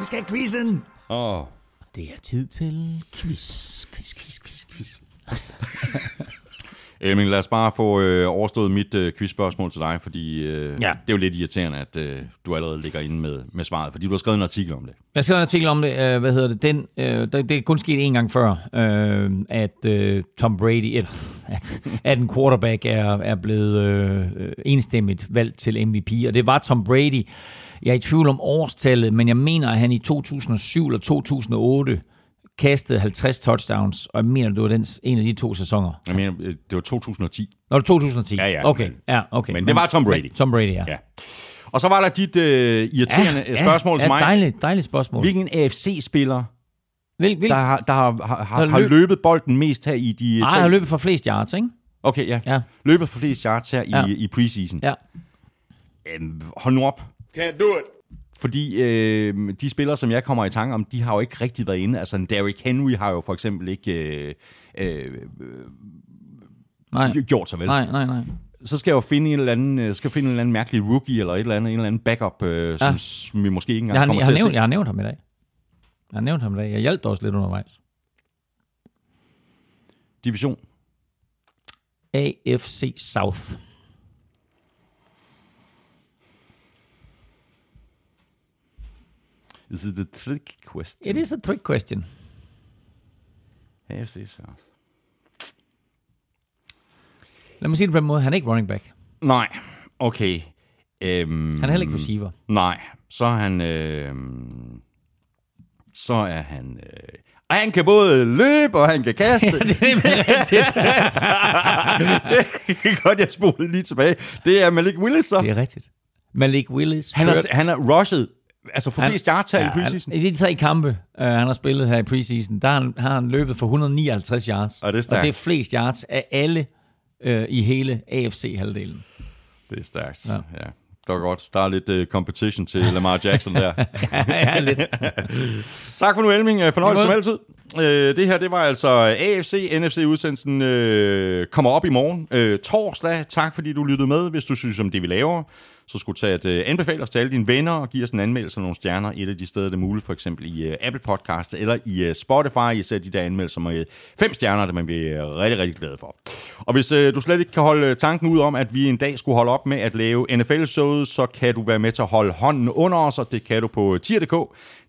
Vi skal have quizzen! Åh. Oh. Det er tid til quiz, quiz, quiz, quiz, quiz. (laughs) Emil, lad os bare få øh, overstået mit øh, quizspørgsmål til dig, fordi øh, ja. det er jo lidt irriterende, at øh, du allerede ligger inde med, med svaret, fordi du har skrevet en artikel om det. Jeg har skrevet en artikel om det. Øh, hvad hedder det? Den, øh, det, det er kun sket en gang før, øh, at øh, Tom Brady, eller (laughs) at, at en quarterback er, er blevet øh, enstemmigt valgt til MVP, og det var Tom Brady. Jeg er i tvivl om årstallet, men jeg mener, at han i 2007 eller 2008 kastede 50 touchdowns, og jeg mener, det var den, en af de to sæsoner. Jeg mener, øh, det var 2010. Nå, det var 2010? Ja, ja. Okay, ja, okay. Men det var Tom Brady. Tom Brady, ja. ja. Og så var der dit uh, irriterende ja, spørgsmål ja, til mig. Dejligt, dejligt spørgsmål. Hvilken AFC-spiller, Hvil, hvil? der, har, der har, har, har, har løbet bolden mest her i de... Nej, tre... har løbet for flest yards, ikke? Okay, ja. ja. Løbet for flest yards her ja. i, i preseason. Ja. Øhm, hold nu op. Can't do it. Fordi øh, de spillere, som jeg kommer i tanke om, de har jo ikke rigtig været inde. Altså, en Derrick Henry har jo for eksempel ikke øh, øh, nej. gjort så vel. Nej, nej, nej. Så skal jeg jo finde en eller anden, øh, skal finde en eller anden mærkelig rookie, eller et eller andet, en eller anden backup, øh, som ja. vi måske ikke engang jeg har, kommer jeg til har nævnt, at se. Jeg har nævnt ham i dag. Jeg har nævnt ham i dag. Jeg hjalp også lidt undervejs. Division? AFC South. Is it a trick question? It is a trick question. AFC South. Lad mig sige det på den måde. Han er ikke running back. Nej, okay. Øhm, han er heller ikke receiver. Nej, så er han... Øh, så er han... Øh, og han kan både løbe, og han kan kaste. (laughs) ja, det er rigtigt. (laughs) det er godt, jeg spurgte lige tilbage. Det er Malik Willis, så. Det er rigtigt. Malik Willis. Han har, han har rushet Altså for flest yards her ja, i preseason? I de tre kampe, uh, han har spillet her i preseason, der har han, har han løbet for 159 yards. Og det er stærkt. Og det er flest yards af alle uh, i hele AFC-halvdelen. Det er stærkt, ja. ja. Det var godt. Der er lidt uh, competition til Lamar Jackson der. (laughs) ja, ja, lidt. (laughs) tak for nu, Elming. Fornøjelse som altid. Uh, det her, det var altså AFC, NFC-udsendelsen uh, kommer op i morgen. Uh, torsdag. Tak fordi du lyttede med. Hvis du synes om det, vi laver, så skulle tage at øh, anbefale os til alle dine venner og give os en anmeldelse og nogle stjerner et af de steder, det er muligt, for eksempel i øh, Apple Podcast eller i øh, Spotify. Især de der anmeldelser med øh, fem stjerner, det man bliver øh, rigtig, rigtig glad for. Og hvis øh, du slet ikke kan holde øh, tanken ud om, at vi en dag skulle holde op med at lave NFL-showet, så kan du være med til at holde hånden under os, og det kan du på tier.dk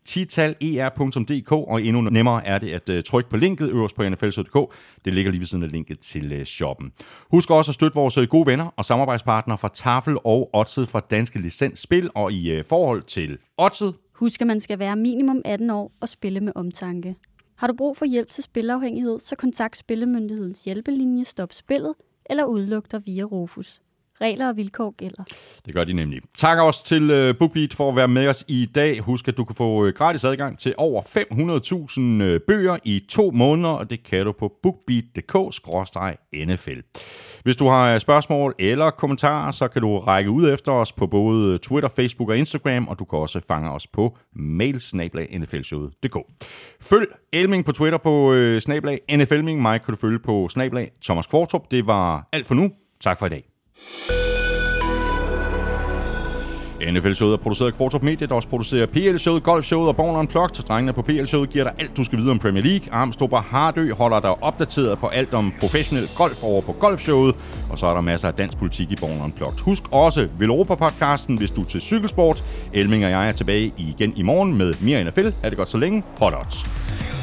titaler.dk, og endnu nemmere er det at øh, trykke på linket øverst på nfl.dk. Det ligger lige ved siden af linket til øh, shoppen. Husk også at støtte vores øh, gode venner og samarbejdspartnere fra Tafel og Otset fra Danske Licens Spil, og i forhold til Otset, Husk, at man skal være minimum 18 år og spille med omtanke. Har du brug for hjælp til spilafhængighed, så kontakt Spillemyndighedens hjælpelinje Stop Spillet eller udluk dig via Rufus. Regler og vilkår gælder. Det gør de nemlig. Tak også til uh, BookBeat for at være med os i dag. Husk, at du kan få øh, gratis adgang til over 500.000 øh, bøger i to måneder, og det kan du på bookbeat.dk-nfl. Hvis du har spørgsmål eller kommentarer, så kan du række ud efter os på både Twitter, Facebook og Instagram, og du kan også fange os på mailsnablag.nflshowet.dk. Følg Elming på Twitter på uh, snablag NFLming. Mig kan du følge på snablag Thomas Kvartrup. Det var alt for nu. Tak for i dag. NFL-showet er produceret af Kvartrup Media, der også producerer PL-showet, Golf-showet og Born Unplugged. Drengene på PL-showet giver dig alt, du skal vide om Premier League. Armstrong og Hardø holder dig opdateret på alt om professionel golf over på Golf-showet. Og så er der masser af dansk politik i Born Unplugged. Husk også Veloropa-podcasten, hvis du er til cykelsport. Elming og jeg er tilbage igen i morgen med mere NFL. Er det godt så længe. Hot odds.